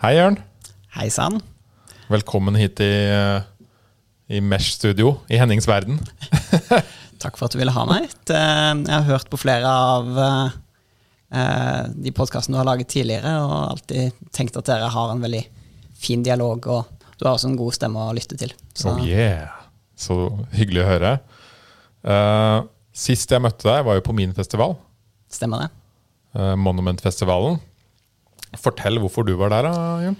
Hei, Jørn. Hei sann. Velkommen hit i, eh, i Mesh Studio i Hennings verden. Takk for at du ville ha meg. Det, jeg har hørt på flere av eh, de podkastene du har laget tidligere, og alltid tenkt at dere har en veldig fin dialog, og du har også en god stemme å lytte til. Så. Oh yeah! Så hyggelig å høre. Sist jeg møtte deg, var jo på min festival. Stemmer det. Monumentfestivalen. Fortell hvorfor du var der, Jørn.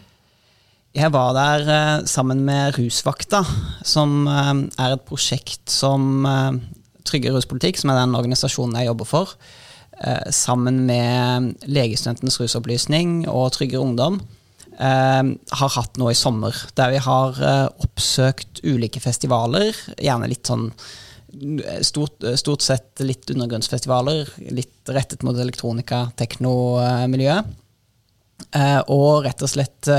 Jeg var der uh, sammen med Rusvakta, som uh, er et prosjekt som uh, Trygge ruspolitikk, som er den organisasjonen jeg jobber for, sammen med Legestudentenes rusopplysning og Tryggere ungdom, har hatt nå i sommer. Der vi har oppsøkt ulike festivaler, gjerne litt sånn Stort, stort, sett litt undergrunnsfestivaler, litt rettet mot elektronika, teknomiljøet. Og rett og slett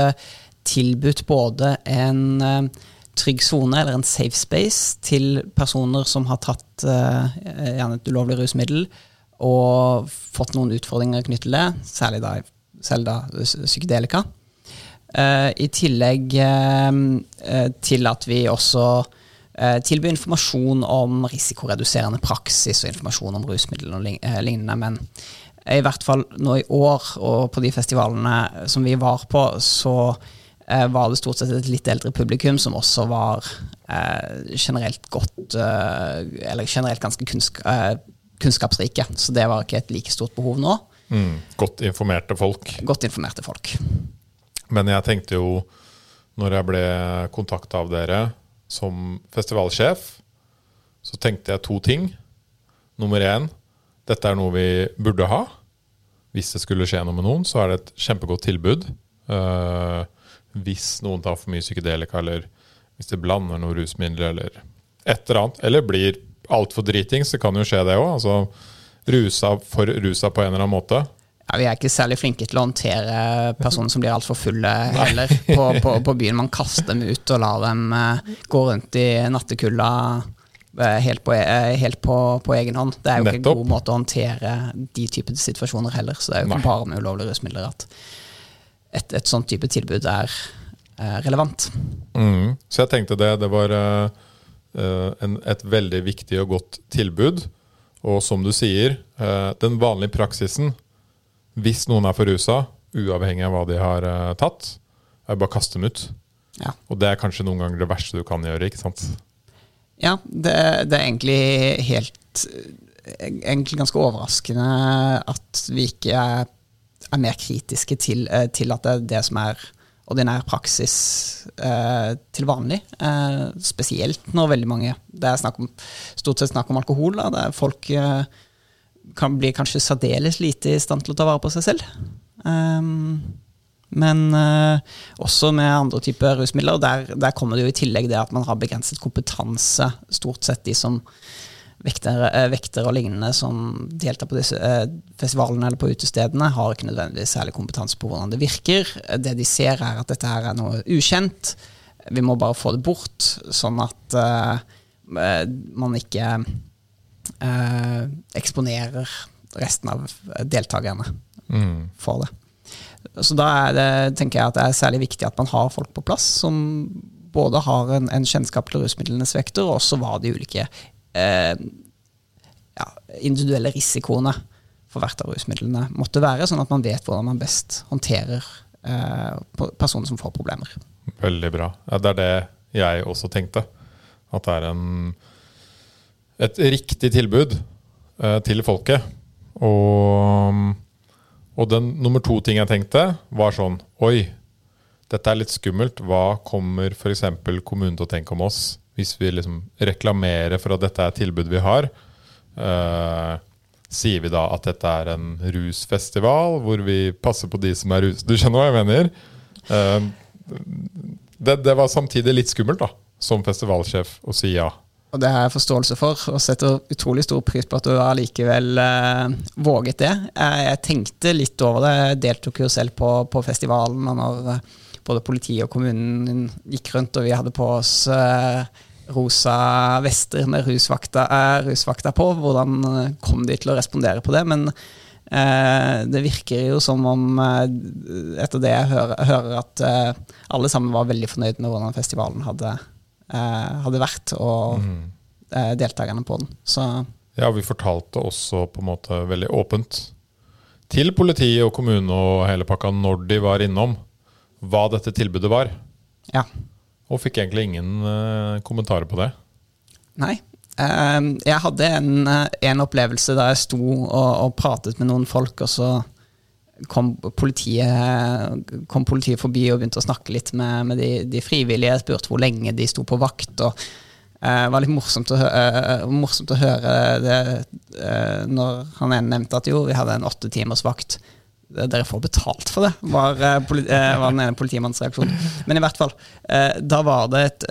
tilbudt både en uh, trygg sone, eller en safe space, til personer som har tatt gjerne et ulovlig rusmiddel og fått noen utfordringer knyttet til det, særlig da, særlig da psykedelika. I tillegg til at vi også tilbyr informasjon om risikoreduserende praksis og informasjon om rusmidler og lignende. Men i hvert fall nå i år, og på de festivalene som vi var på, så Eh, var det stort sett et litt eldre publikum som også var eh, generelt godt eh, Eller generelt ganske kunnsk kunnskapsrike. Så det var ikke et like stort behov nå. Mm, godt informerte folk. Godt informerte folk. Men jeg tenkte jo, når jeg ble kontakta av dere som festivalsjef, så tenkte jeg to ting. Nummer én, dette er noe vi burde ha. Hvis det skulle skje noe med noen, så er det et kjempegodt tilbud. Uh, hvis noen tar for mye psykedelika, eller hvis de blander noen rusmidler, eller et eller annet. Eller blir altfor dritings, så kan jo skje det òg. Altså rusa for rusa på en eller annen måte. Ja, Vi er ikke særlig flinke til å håndtere personer som blir altfor fulle heller på, på, på, byen. Man kaster dem ut og lar dem uh, gå rundt i nattekulda helt, på, uh, helt på, på, egen hånd. Det er jo Nettopp. ikke en god måte å håndtere de typer situasjoner heller. Så det er jo ikke Nei. bare med ulovlige rusmidler at et, et sånt type tilbud er eh, relevant. Mm. Så jeg tenkte det, det var uh, en, et veldig viktig og godt tilbud. Og som du sier, uh, den vanlige praksisen, hvis noen er for rusa, uavhengig av hva de har uh, tatt, er bare å kaste dem ut. Ja. Og det er kanskje noen ganger det verste du kan gjøre, ikke sant? Ja, det, det er egentlig helt Egentlig ganske overraskende at vi ikke er er mer kritiske til, eh, til, at det er det som er ordinær praksis eh, til vanlig. Eh, spesielt når veldig mange Det er om, stort sett snakk om alkohol. Da, folk eh, kan bli kanskje særdeles lite i stand til å ta vare på seg selv. Um, men uh, også med andre typer rusmidler. Der, der kommer det jo i tillegg det at man har begrenset kompetanse, stort sett de som vektere, eh, vektere og lignende som deltar på disse uh, festivalene eller på utestedene, har ikke nødvendigvis særlig kompetanse på hvordan det virker. Det de ser, er at dette her er noe ukjent. Vi må bare få det bort, sånn at uh, man ikke eksponerer resten av deltakerne mm. for det. Så da det, tenker jeg at det er særlig viktig at man har folk på plass som både har en, en kjennskap til rusmidlenes vekter, og også hva de ulike eh, ja, individuelle risikoene for hvert av rusmidlene måtte være, sånn at man vet hvordan man best håndterer eh, personer som får problemer. Veldig bra. Ja, det er det jeg også tenkte. At det er en, et riktig tilbud eh, til folket. Og, og den nummer to ting jeg tenkte, var sånn Oi, dette er litt skummelt. Hva kommer f.eks. kommunen til å tenke om oss? hvis vi liksom reklamerer for at dette er et tilbud vi har, uh, sier vi da at dette er en rusfestival hvor vi passer på de som er rus... Du skjønner hva jeg mener? Uh, det, det, var samtidig litt skummelt, da, som festivalsjef, å si ja. Og det har jeg forståelse for, og setter utrolig stor pris på at du allikevel eh, våget det. Jeg, jeg, tenkte litt over det, jeg deltok jo selv på, på festivalen. og når både politiet og kommunen gikk rundt, og vi hadde på oss eh, rosa vester med rusvakta, eh, rusvakta, på. Hvordan eh, kom de til å respondere på det? Men Eh, det virker jo som om, eh, etter det jeg hører, hører at eh, alle sammen var veldig fornøyd med hvordan festivalen hadde, eh, hadde vært, og Mm. eh, deltakerne på den. Så Ja, vi fortalte også på en måte veldig åpent til politiet og kommune og hele pakka når de var innom, hva dette tilbudet var. ja. Og fikk egentlig ingen eh, kommentarer på det. Nei. Eh, jeg hadde en, eh, en opplevelse da jeg sto og, og pratet med noen folk, og så kom politiet, kom politiet forbi og begynte å snakke litt med, med de, de frivillige. Spurte hvor lenge de sto på vakt. og uh, Det var litt morsomt å, eh, morsomt å høre det uh, når han ene nevnte at jo, vi hadde en åtte timers vakt. Dere får betalt for det, var, var den ene politimannens reaksjon. Men i hvert fall, da var det et,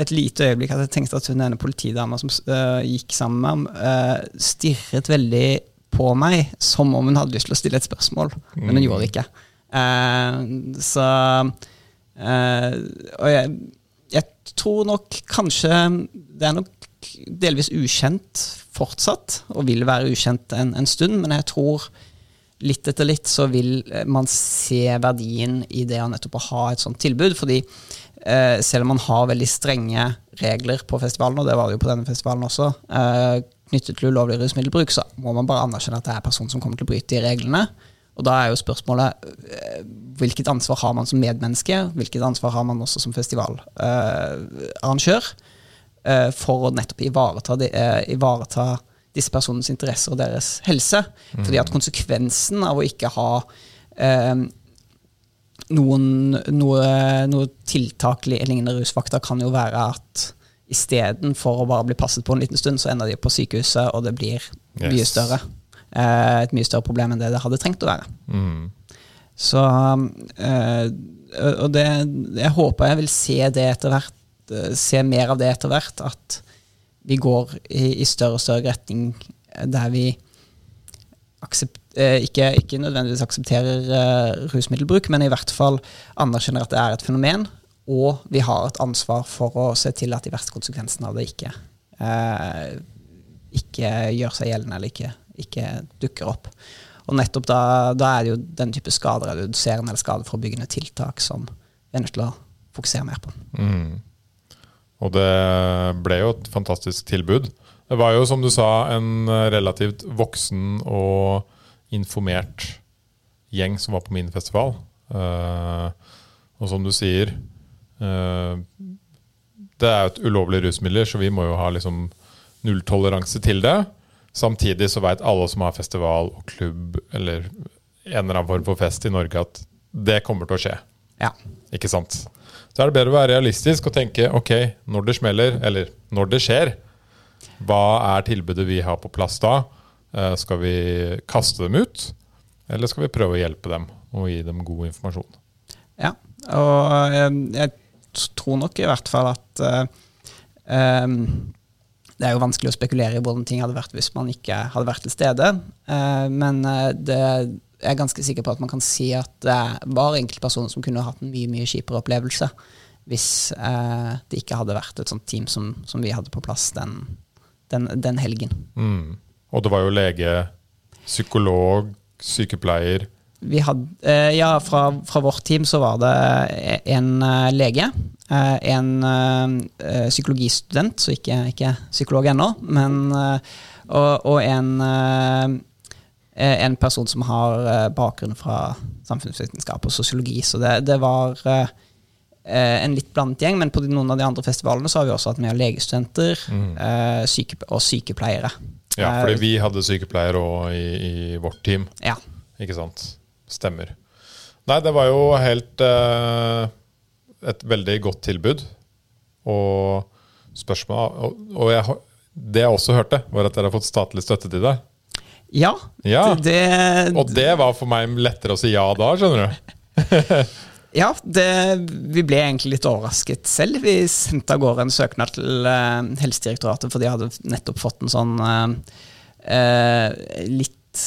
et lite øyeblikk at jeg tenkte at hun ene politidama som gikk sammen med ham, stirret veldig på meg som om hun hadde lyst til å stille et spørsmål, men hun gjorde det ikke. Eh, så eh, Og jeg, jeg tror nok kanskje Det er nok delvis ukjent fortsatt, og vil være ukjent en, en stund, men jeg tror litt etter litt så vil man se verdien i det å nettopp ha et sånt tilbud. Fordi eh, selv om man har veldig strenge regler på festivalen, og det var det jo på denne festivalen også, eh, knyttet til ulovlig rusmiddelbruk, så må man bare anerkjenne at det er personen som kommer til å bryte de reglene. Og da er jo spørsmålet eh, hvilket ansvar har man som medmenneske, hvilket ansvar har man også som festivalarrangør, eh, for å nettopp ivareta, de, eh, ivareta disse personenes interesser og deres helse. Fordi at konsekvensen av å ikke ha noen, noe, noe tiltak lignende rusvakter kan jo være at istedenfor å bare bli passet på en liten stund, så ender de på sykehuset, og det blir mye større. Eh, et mye større problem enn det det hadde trengt å være. Mm. Så eh, Og det, jeg håper jeg vil se det etter hvert, eh, se mer av det etter hvert, at vi går i, i større og større retning der vi aksept, eh, ikke, ikke nødvendigvis aksepterer eh, rusmiddelbruk, men i hvert fall anerkjenner at det er et fenomen, og vi har et ansvar for å se til at de verste konsekvensene av det ikke, eh, ikke gjør seg gjeldende eller ikke, ikke dukker opp. Og nettopp da, da er det jo den type skadereduserende eller skadeforebyggende tiltak som vi er nødt til å fokusere mer på. Mm. Og det ble jo et fantastisk tilbud. Det var jo, som du sa, en relativt voksen og informert gjeng som var på min festival. Eh, og som du sier Det er jo et ulovlig rusmiddel, så vi må jo ha liksom nulltoleranse til det. Samtidig så veit alle som har festival og klubb eller en eller annen form for fest i Norge, at det kommer til å skje. Ja. Ikke sant? Så er det bedre å være realistisk og tenke ok, når det smeller, eller når det skjer, hva er tilbudet vi har på plass da? Eh, skal vi kaste dem ut, eller skal vi prøve å hjelpe dem og gi dem god informasjon? Ja, og jeg, jeg tror nok i hvert fall at eh, em, Det er jo vanskelig å spekulere i hvordan ting hadde vært hvis man ikke hadde vært til stede. eh, men eh, det, jeg er ganske sikker på at man kan si at det var enkeltpersoner som kunne hatt en mye mye kjipere opplevelse hvis eh, det ikke hadde vært et sånt team som, som vi hadde på plass den, den, den helgen. Mm. Og det var jo lege, psykolog, sykepleier Vi hadde, eh, ja, fra, fra vårt team så var det en eh, lege, eh, en psykologistudent, så ikke, ikke psykolog ennå, men og, og en, en person som har bakgrunn fra samfunnsvitenskap og sosiologi. Så det, det var en litt blandet gjeng, men på noen av de andre festivalene så har vi også hatt med legestudenter eh, syke, og sykepleiere. Ja, fordi vi hadde sykepleiere òg i, i vårt team. ja. Ikke sant? Stemmer. Nei, det var jo helt eh, et veldig godt tilbud. Og spørsmålet Og, og jeg, det jeg også hørte, var at dere har fått statlig støtte til det. Ja, Ja. det, Og det var for meg lettere å si ja da, skjønner du. Ja, det, vi ble egentlig litt overrasket selv. Vi sendte av gårde en søknad til eh, Helsedirektoratet, for de hadde nettopp fått en sånn eh, eh, litt,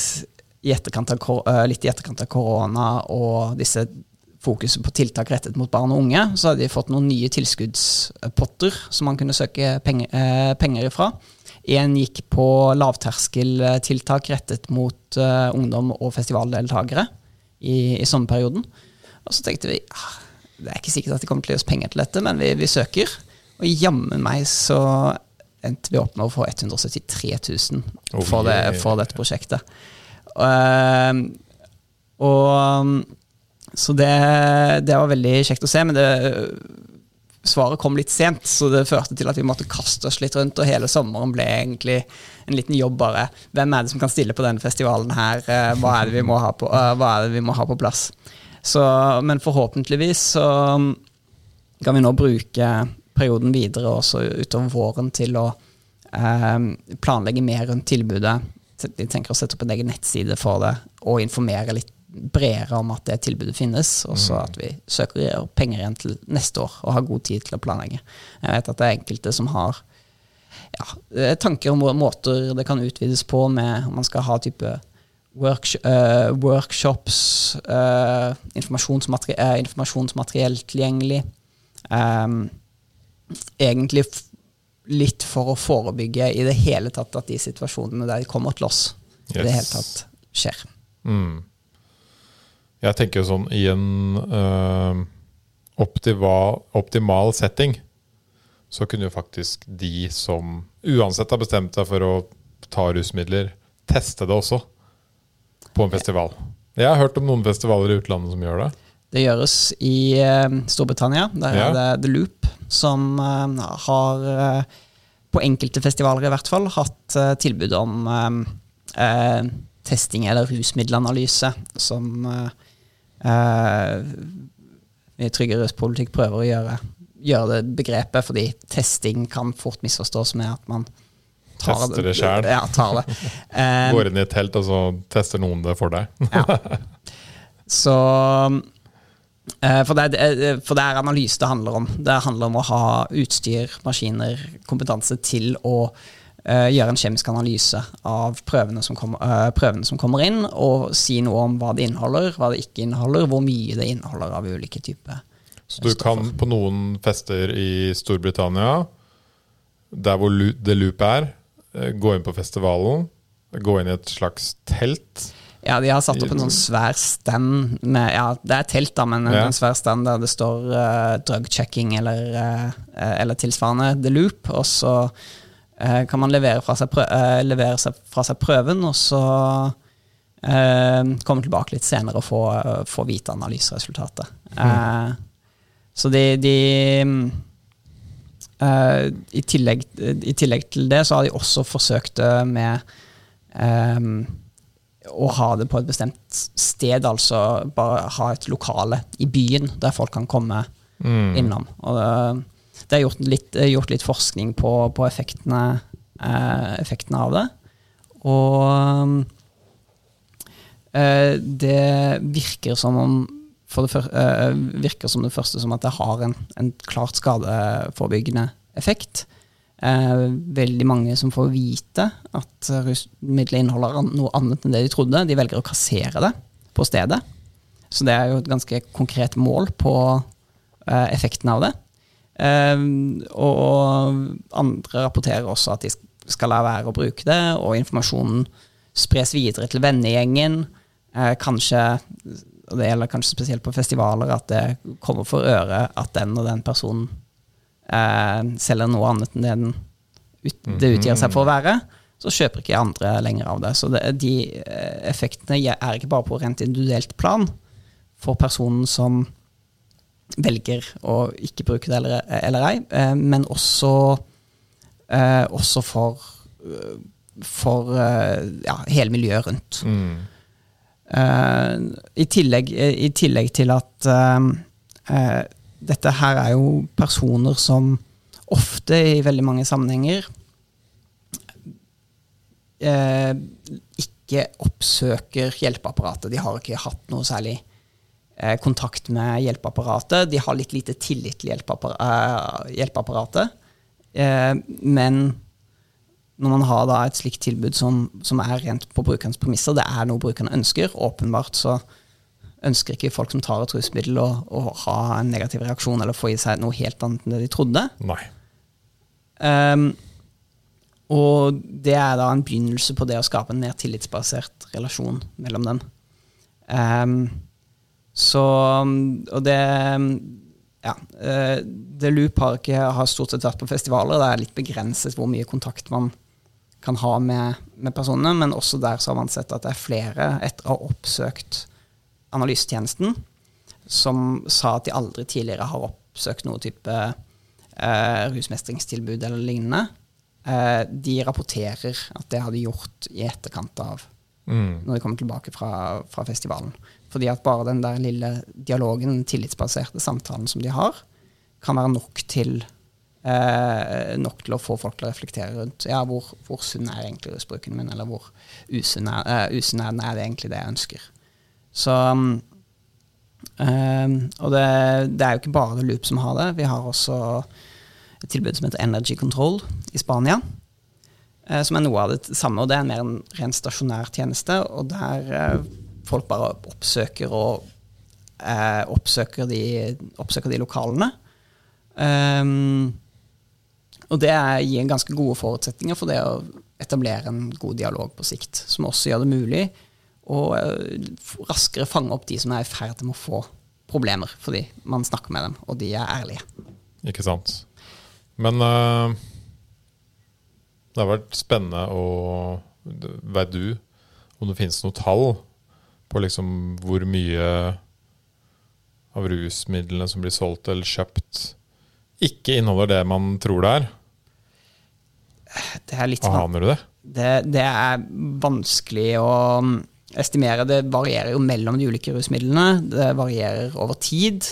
i av, eh, litt i etterkant av korona og disse fokuset på tiltak rettet mot barn og unge, så hadde de fått noen nye tilskuddspotter som man kunne søke penger, eh, penger ifra. Én gikk på lavterskeltiltak rettet mot uh, ungdom og festivaldeltakere i, i sommerperioden. Og så tenkte vi ja, det er ikke sikkert at de kommer til å gi oss penger til dette, men vi, vi søker. Og jammen meg så endte vi opp med å få 173 000 for, det, for dette prosjektet. Uh, og Så det, det, var veldig kjekt å se, men det, svaret kom litt sent, så det førte til at vi måtte kaste oss litt rundt, og hele sommeren ble egentlig en liten jobb bare. Hvem er det som kan stille på denne festivalen her? Eh, hva er det vi må ha på, det vi må ha på plass? Så, men forhåpentligvis så kan vi nå bruke perioden videre også utover våren til å eh, planlegge mer rundt tilbudet. Vi tenker å sette opp en egen nettside for det og informere litt bredere om at det tilbudet finnes, og så mm. at vi søker penger igjen til neste år og har god tid til å planlegge. Jeg vet at det er enkelte som har ja, eh, tanker om måter det kan utvides på, med om man skal ha type works, uh, workshops, uh, informasjonsmateriell, uh, informasjonsmateriell tilgjengelig. Um, egentlig litt for å forebygge i det hele tatt at de situasjonene der de kommer til oss, yes. i det hele tatt skjer. Mm. Jeg tenker sånn i en uh, optimal, optimal, setting, så kunne jo faktisk de som uansett har bestemt seg for å ta rusmidler, teste det også på en festival. Jeg har hørt om noen festivaler i utlandet som gjør det. Det gjøres i uh, Storbritannia. Der ja. er det The Loop som uh, har, uh, på enkelte festivaler i hvert fall, hatt tilbud om testing eller rusmiddelanalyse, som i Trygge ruspolitikk prøver å gjøre, gjøre det begrepet, fordi testing kan fort misforstås med at man Tester det sjæl. Ja, tar det. Um, Går inn i et telt, og så tester noen det for deg. ja. Så for det, er, for det, er, analyse det handler om. Det handler om å ha utstyr, maskiner, kompetanse til å uh, gjøre en kjemisk analyse av prøvene som, kom, uh, prøvene som, kommer inn, og si noe om hva det inneholder, hva det ikke inneholder, hvor mye det inneholder av ulike typer. Så du kan på noen fester i Storbritannia, der hvor The Loop er, Eh, gå inn på festivalen, gå inn i et slags telt. Ja, de har satt opp en sånn svær stand med Ja, det er telt, da, men en, ja. svær stand der det står uh, drug checking eller, uh, eller, tilsvarende The Loop. Og så uh, kan man levere fra, seg, prø levere seg fra seg prøven, og så komme tilbake litt senere og få, få vite analyseresultatet. Mm. så de, de i, tillegg, i, tillegg, til det så har de også forsøkt det med um, å ha det på et bestemt sted, altså bare ha et lokale i byen der folk kan komme mm. innom. Og det, det er gjort litt, gjort litt forskning på, på effektene, eh, effektene, av det. Og eh, det virker som om for det uh, virker som det første som at det har en, en klart skadeforebyggende effekt. Uh, veldig mange som får vite at rusmiddelet inneholder noe annet enn det de trodde. De velger å kassere det på stedet. Så det er jo et ganske konkret mål på eh, effekten av det. og andre rapporterer også at de skal la være å bruke det, og informasjonen spres videre til vennegjengen. kanskje og det gjelder kanskje spesielt på festivaler, at det kommer for øre at den og den personen eh, selger noe annet enn det den ut, det utgir seg for å være, så kjøper ikke andre lenger av det. Så det, de eh, effektene er ikke bare på rent individuelt plan for personen som velger å ikke bruke det eller, eller ei, eh, men også, eh, også for, for ja, hele miljøet rundt. Mm. I, tillegg, i, tillegg, til at dette her er jo personer som ofte i veldig mange sammenhenger ikke oppsøker hjelpeapparatet. De har ikke hatt noe særlig kontakt med hjelpeapparatet. De har litt lite tillit til hjelpeapparatet. men når man har da et slikt tilbud som, som, er rent på brukerens premisser, det er noe brukerne ønsker. Åpenbart så ønsker ikke folk som tar et rusmiddel, å, å ha en negativ reaksjon eller få i seg noe helt annet enn det de trodde. Nei. Um, og det er da en begynnelse på det å skape en mer tillitsbasert relasjon mellom dem. Um, så Og det Ja. Uh, The Loop har, ikke, har stort sett vært på festivaler. Det er litt begrenset hvor mye kontakt man kan ha med, med personene, men også der så har man sett at det er flere etter å ha oppsøkt analysetjenesten, som sa at de aldri tidligere har oppsøkt noe type eh, rusmestringstilbud eller lignende. Eh, de rapporterer at det har de gjort i etterkant av mm. når de kommer tilbake fra, fra festivalen. Fordi at bare den der lille dialogen, den tillitsbaserte samtalen som de har, kan være nok til, eh, nok til å få folk til å reflektere rundt ja, hvor, hvor sunn er egentlig rusbruken min, eller hvor usunn er, uh, usunn er, er det egentlig det jeg ønsker. Så um, Og det, det, er jo ikke bare Loop som har det. Vi har også et tilbud som heter Energy Control i Spania. Uh, som er noe av det samme, og det er mer en ren stasjonær tjeneste. Og der uh, folk bare oppsøker og eh, oppsøker, de, oppsøker, de, lokalene. Um, og det gir ganske gode forutsetninger for det å etablere en god dialog på sikt, som også gjør det mulig å uh, raskere fange opp de som er i ferd med å få problemer, fordi man snakker med dem, og de er ærlige. Ikke sant. Men uh, det har vært spennende å Vet du om det finnes noe tall på liksom hvor mye av rusmidlene som blir solgt eller kjøpt, ikke inneholder det man tror det er? Det er litt Aner du det? det? Det er vanskelig å estimere. Det varierer jo mellom de ulike rusmidlene. Det varierer over tid.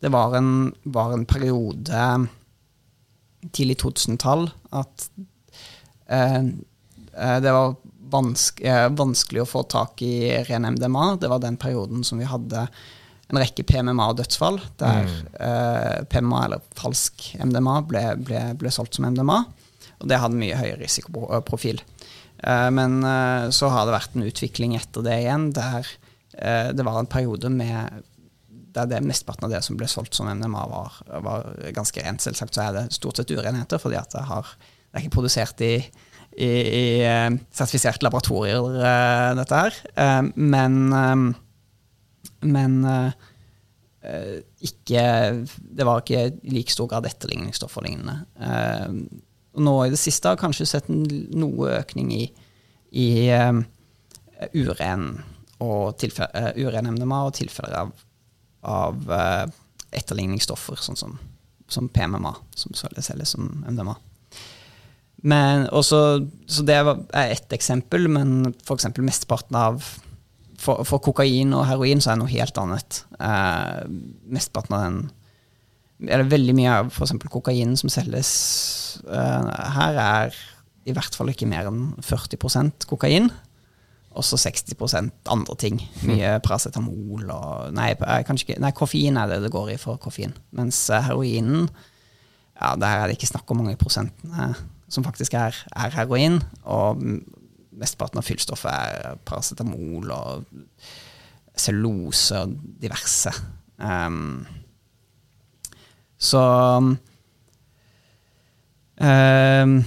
Det var en, var en periode tidlig 2000-tall at eh, eh, det var vanske, eh, vanskelig å få tak i ren MDMA. Det var den perioden som vi hadde en rekke PMMA-dødsfall, der mm. eh, PMMA, eller falsk MDMA, ble, ble, ble, solgt som MDMA. Og det hadde mye høyere risikoprofil. Eh, men eh, så har det vært en utvikling etter det igjen, der eh, det var en periode med der det mesteparten av det som ble solgt som MDMA, var, var ganske rent. Selvsagt så er det stort sett urenheter, fordi at det, har, det er ikke produsert i i, i sertifiserte laboratorier, dette her. Men men ikke Det var ikke i like stor grad etterligningsstoff og lignende. Nå i det siste har kanskje sett noe økning i, i uren og uren MDMA og tilfeller av, av etterligningsstoffer, sånn som, som PMMA, som selges som MDMA. Men også, så det er ett eksempel, men f.eks. mesteparten av for, for, kokain og heroin så er det noe helt annet. Eh, mesteparten av den Eller veldig mye av f.eks. kokain som selges uh, her, er i hvert fall ikke mer enn 40% kokain. Også 60% andre ting. Mye paracetamol og nei, ikke, nei, koffein er det det går i for koffein. Mens eh, heroinen, ja, der er det ikke snakk om mange prosentene som faktisk er, er heroin. Og mesteparten av fyllstoffet er paracetamol og cellulose og diverse. Um, så um,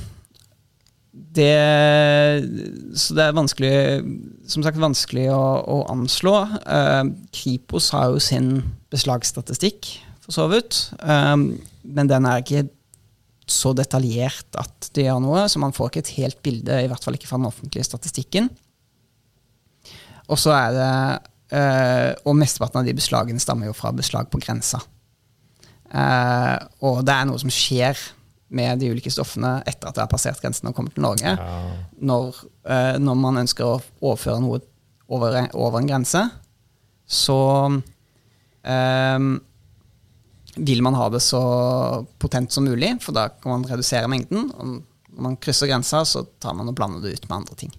det, så det er vanskelig som sagt vanskelig å, å anslå. Uh, Kripos har jo sin beslagsstatistikk, for så vidt. Um, men den er ikke så detaljert at det gjør noe, så man får ikke et helt bilde, i hvert fall ikke fra den offentlige statistikken. Og så er det øh, Og mesteparten av de beslagene stammer jo fra beslag på grensa. Uh, og det er noe som skjer med de ulike stoffene etter at det har passert grensen og kommet til Norge. Ja. Når, uh, når, man ønsker å overføre noe over, over en grense, så um, vil man ha det så potent som mulig, for da kan man redusere mengden. Og når man krysser grensa, så tar man og blander det ut med andre ting.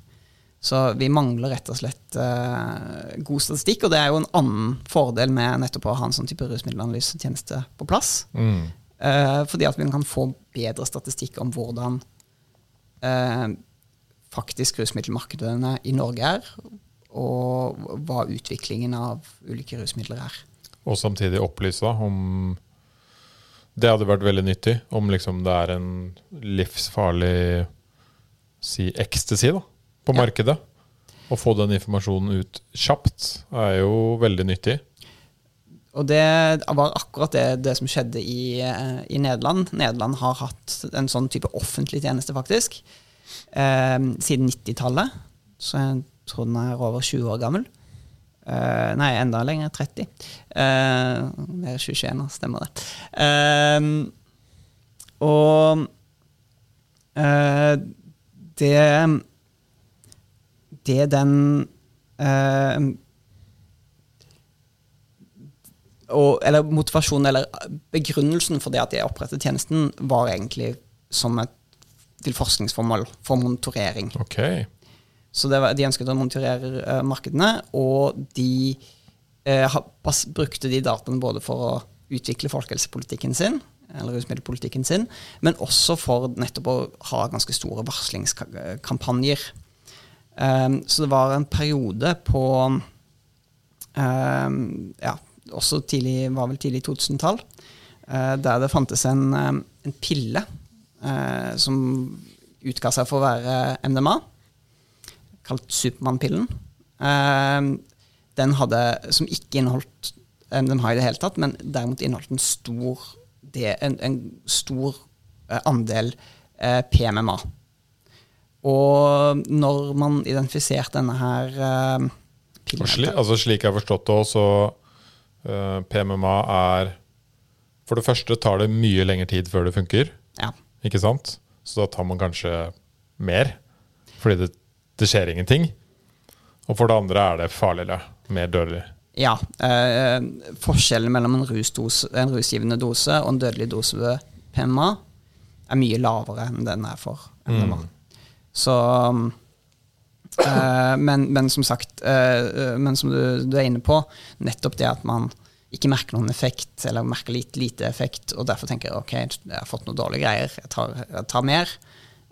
Så vi mangler rett og slett uh, god statistikk, og det er jo en annen fordel med nettopp å ha en sånn type rusmiddelanalysetjeneste på plass. Mm. Uh, fordi at vi kan få bedre statistikk om hvordan uh, faktisk rusmiddelmarkedene i Norge er, og hva utviklingen av ulike rusmidler er. Og samtidig opplyse om Det hadde vært veldig nyttig om liksom det er en livsfarlig si ecstasy da, på markedet. Å få den informasjonen ut kjapt er jo veldig nyttig. Og det var akkurat det, det som skjedde i, eh, i Nederland. Nederland har hatt en sånn type offentlig tjeneste, faktisk, eh, siden 90-tallet. Så jeg tror den er over 20 år gammel. Eh, nei, enda lenger. 30. Eh, det er 2021, da, stemmer det. Eh, og eh, det Det den eh, og, eller motivasjonen, eller begrunnelsen for det at jeg opprettet tjenesten, var egentlig som et til forskningsformål for monitorering. Okay. Så det var, de ønsket å monitorere uh, markedene, og de uh, ha, brukte de dataene både for å utvikle folkehelsepolitikken sin, eller rusmiddelpolitikken sin, men også for nettopp å ha ganske store varslingskampanjer. Um, så det var en periode på um, ja, også tidlig, var vel tidlig 2000-tall, uh, der det fantes en, um, en pille uh, som utga seg for å være MDMA, kalt Supermann-pillen. Uh, den hadde, som ikke inneholdt MDMA i det hele tatt, men derimot inneholdt en stor, en, en stor eh, andel eh, PMMA. Og når man identifiserte denne her uh, sli, altså Slik jeg har forstått det så uh, PMMA er For det første tar det mye lengre tid før det funker, ja, ikke sant? Så da tar man kanskje mer, fordi det, det skjer ingenting. Og for det andre er det farligere, mer dødelig. Ja. Uh, forskjellen mellom en, rusdose, en rusgivende dose og en dødelig dose ved PMA er mye lavere enn den er for MDMA. Så Uh, men, men som sagt, uh, men som du, du er inne på, nettopp det at man ikke merker noen effekt, eller merker litt lite effekt, og derfor tenker jeg ok, jeg har fått noen dårlige greier, jeg tar, jeg tar mer.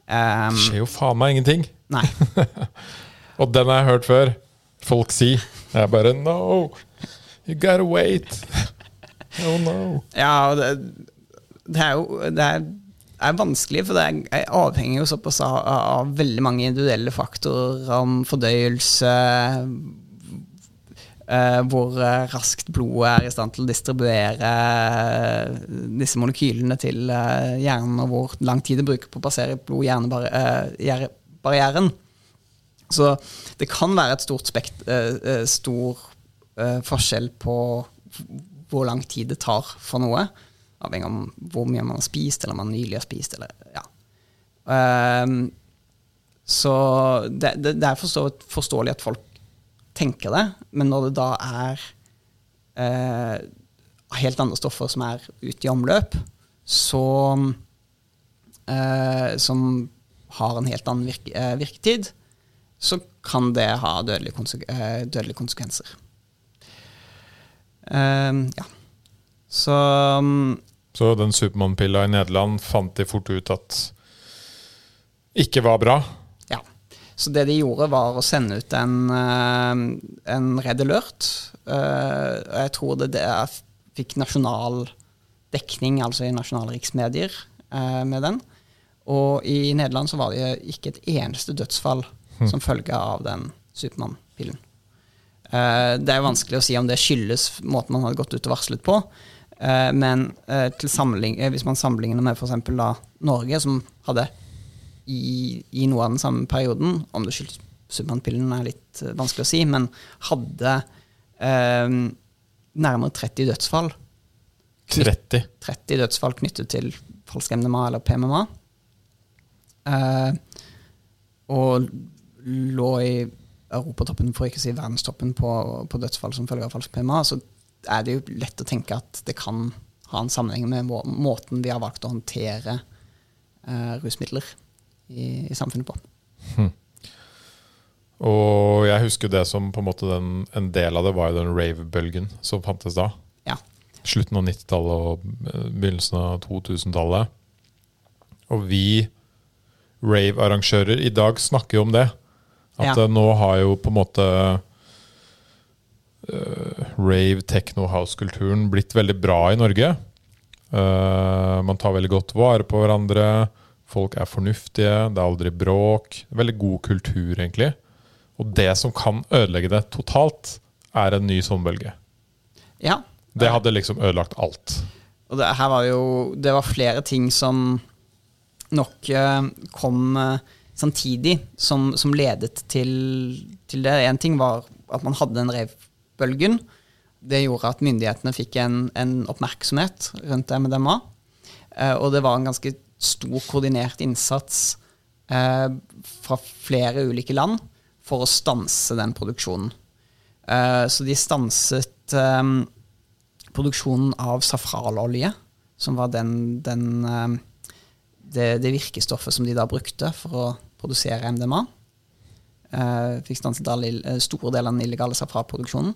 Um, Det skjer jo faen meg ingenting. nei. Og den har jeg hørt før. Folk si. Jeg bare No! You gotta wait. Oh no. Ja, det, det er jo det er, er vanskelig, for det er, er avhengig jo såpass av, av veldig mange individuelle faktorer om fordøyelse, uh, hvor raskt blodet er i stand til å distribuere eh, disse molekylene til uh, hjernen, og hvor lang tid det bruker på å passere blod-hjerne-barrieren. Så det kan være et stort spekt, uh, stor forskjell på hvor lang tid det tar for noe. Avhengig av hvor mye man har spist, eller om man nylig har spist. Eller, ja. Um, så det, det, det er forstå, forståelig at folk tenker det, men når det da er uh, helt andre stoffer som er ute i omløp, så uh, Som har en helt annen virke, uh, virketid, så kan det ha dødelige, konsek eh, dødelige konsekvenser. Ehm, ja. Så mm, Så den Supermann-pilla i Nederland fant de fort ut at ikke var bra. Ja. Så det de gjorde, var å sende ut en, eh, en Red Alert. Eh, jeg tror det, det fikk nasjonal dekning, altså i nasjonale riksmedier, eh, med den. Og i Nederland så var det ikke et eneste dødsfall som følge av den Supermann-pillen. Det er jo vanskelig å si om det skyldes måten man hadde gått ut og varslet på. Men eh, til eh, hvis man sammenligner med f.eks. Norge, som hadde i, i noe av den samme perioden Om det skyldes Supermann-pillen, er litt eh, vanskelig å si, men hadde nærmere 30 dødsfall 30. 30 dødsfall knyttet til falsk MDMA eller PMMA. Eh, og lå i europatoppen, for ikke å si verdenstoppen, på, på dødsfall som følge av falsk PMA, så er det jo lett å tenke at det kan ha en sammenheng med må måten vi har valgt å håndtere eh, rusmidler i, i samfunnet på. Og jeg husker det som på en måte den, en del av det var jo den rave-bølgen som fantes da. Ja. Slutten av 90-tallet og eh, begynnelsen av 2000-tallet. Og vi rave-arrangører i dag snakker jo om det. At Ja. eh, nå har jo på en måte rave, techno, house-kulturen blitt veldig bra i Norge. Eh, man tar veldig godt vare på hverandre. Folk er fornuftige, det er aldri bråk. Veldig god kultur, egentlig. Og det som kan ødelegge det totalt, er en ny sommerbølge. Ja. Det hadde liksom ødelagt alt. Og det her var jo Det var flere ting som nok eh, kom eh, samtidig, som, som ledet til, til det. Én ting var at man hadde den revbølgen. Det gjorde at myndighetene fikk en, en oppmerksomhet rundt MDMA. Eh, og det var en ganske stor koordinert innsats eh, fra flere ulike land for å stanse den produksjonen. Eh, så de stanset eh, produksjonen av safralolje, som var den, den eh, det, det, virkestoffet som de da brukte for å produsere MDMA. Eh, fikk stanset store deler av den illegale safraproduksjonen.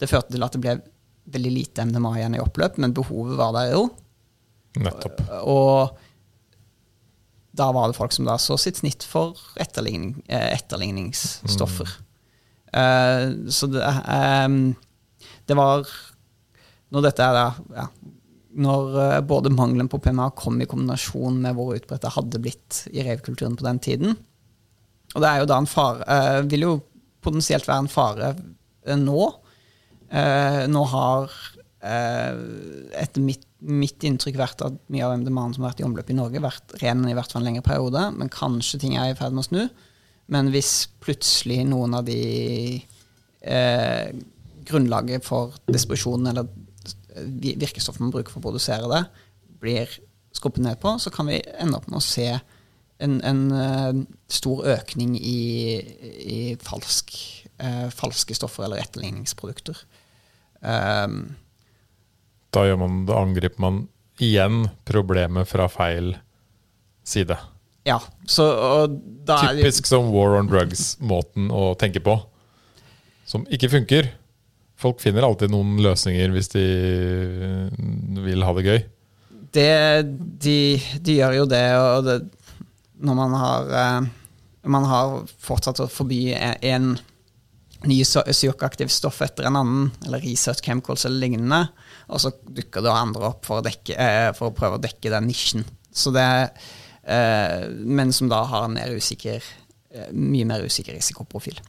Det førte til at det ble veldig lite MDMA igjen i oppløp, men behovet var der jo. Nettopp. Og da var det folk som da så sitt snitt for etterligning, eh, etterligningsstoffer. Mm. Uh, så det, um, det, var Når dette er da ja, Når uh, både mangelen på PMA kom i kombinasjon med hvor utbredt det hadde blitt i revkulturen på den tiden Og det er jo da en fare uh, Vil jo potensielt være en fare nå. Nå har etter mitt mitt inntrykk vært at mye av MDMA-en som har vært i omløp i Norge, vært ren i hvert fall en lengre periode. Men kanskje ting er i ferd med å snu. Men hvis plutselig noen av de eh, grunnlaget for distribusjonen eller virkestoffet man bruker for å produsere det, blir skubbet ned på, så kan vi ende opp med å se en, en uh, stor økning i, i falsk, uh, falske stoffer eller etterligningsprodukter. Um, da, man, da, angriper man igjen problemet fra feil side. Ja, så, Typisk som war on drugs-måten å tenke på. Som ikke funker. Folk finner alltid noen løsninger hvis de vil ha det gøy. Det, de, de gjør jo det, og det, når man har eh, Man har fortsatt å forby en ny psykoaktive stoff etter en annen, eller research chemicals eller lignende, og så dukker det andre opp for å, dekke, eh, for å prøve å dekke den nisjen. Så det, eh, men som da har en mer usikker, eh, mye mer usikker risikoprofil.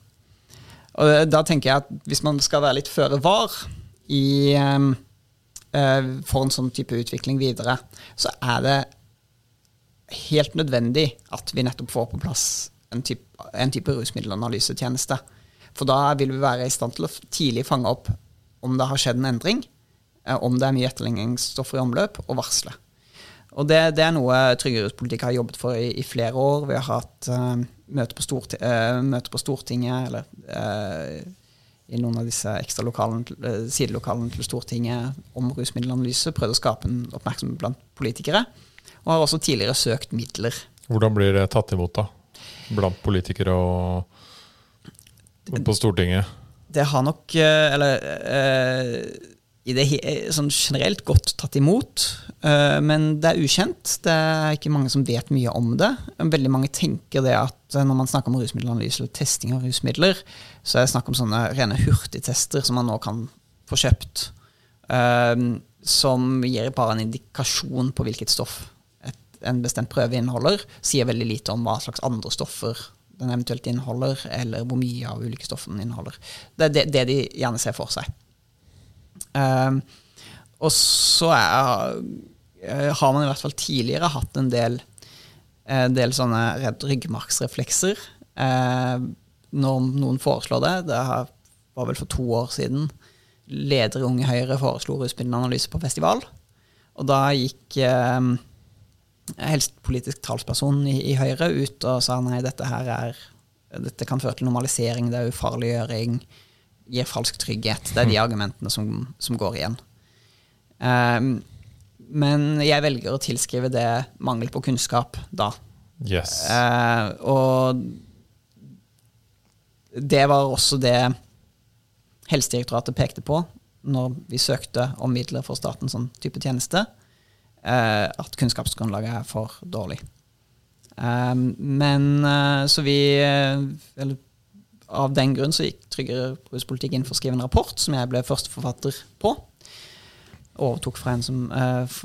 Og da tenker jeg at hvis man skal være litt føre var i, for en sånn type utvikling videre, så er det helt nødvendig at vi nettopp får på plass en type, en type rusmiddelanalysetjeneste. For da vil vi være i stand til å tidlig fange opp om det har skjedd en endring, Eh, om det er mye etterligningsstoffer i omløp, og varsle. Og det, det er noe tryggeruspolitikk har jobbet for i, i, flere år. Vi har hatt uh, møter på, uh, møte på, Stortinget, eller uh, i noen av disse ekstra lokalene, sidelokalene til Stortinget om rusmiddelanalyse. Prøvd å skape en oppmerksomhet blant politikere. Og har også tidligere søkt midler. Hvordan blir det tatt imot, da? Blant politikere og på Stortinget? Det har nok Eller i det sånn generelt godt tatt imot, uh, men det er ukjent. Det er ikke mange som vet mye om det. Veldig mange tenker det at eh, når man snakker om rusmiddelanalyse eller testing av rusmidler, så er det snakk om sånne rene hurtigtester som man nå kan få kjøpt. Uh, som gir bare en indikasjon på hvilket stoff et, en bestemt prøve inneholder. Sier veldig lite om hva slags andre stoffer den eventuelt inneholder, eller hvor mye av ulike stoffene den inneholder. Det er det, det de gjerne ser for seg. Um, og så er, eh, har man i hvert fall tidligere hatt en del, en del sånne ryggmargsreflekser. Uh, når noen foreslår det, det var vel for to år siden, leder i Unge Høyre foreslo rusmiddelanalyse på festival. Og da gikk eh, helsepolitisk talsperson i, i, Høyre ut og sa nei, dette her er dette kan føre til normalisering, det er ufarliggjøring gir falsk trygghet. Det er de argumentene som, som går igjen. Um, men jeg velger å tilskrive det mangel på kunnskap da. Yes. Uh, og det var også det Helsedirektoratet pekte på når vi søkte om midler for statens sånn type tjeneste, at kunnskapsgrunnlaget er for dårlig. Um, men uh, så vi Eller av den grunn så gikk Tryggere ruspolitikk inn for å skrive en rapport, som jeg ble førsteforfatter på. Overtok, som,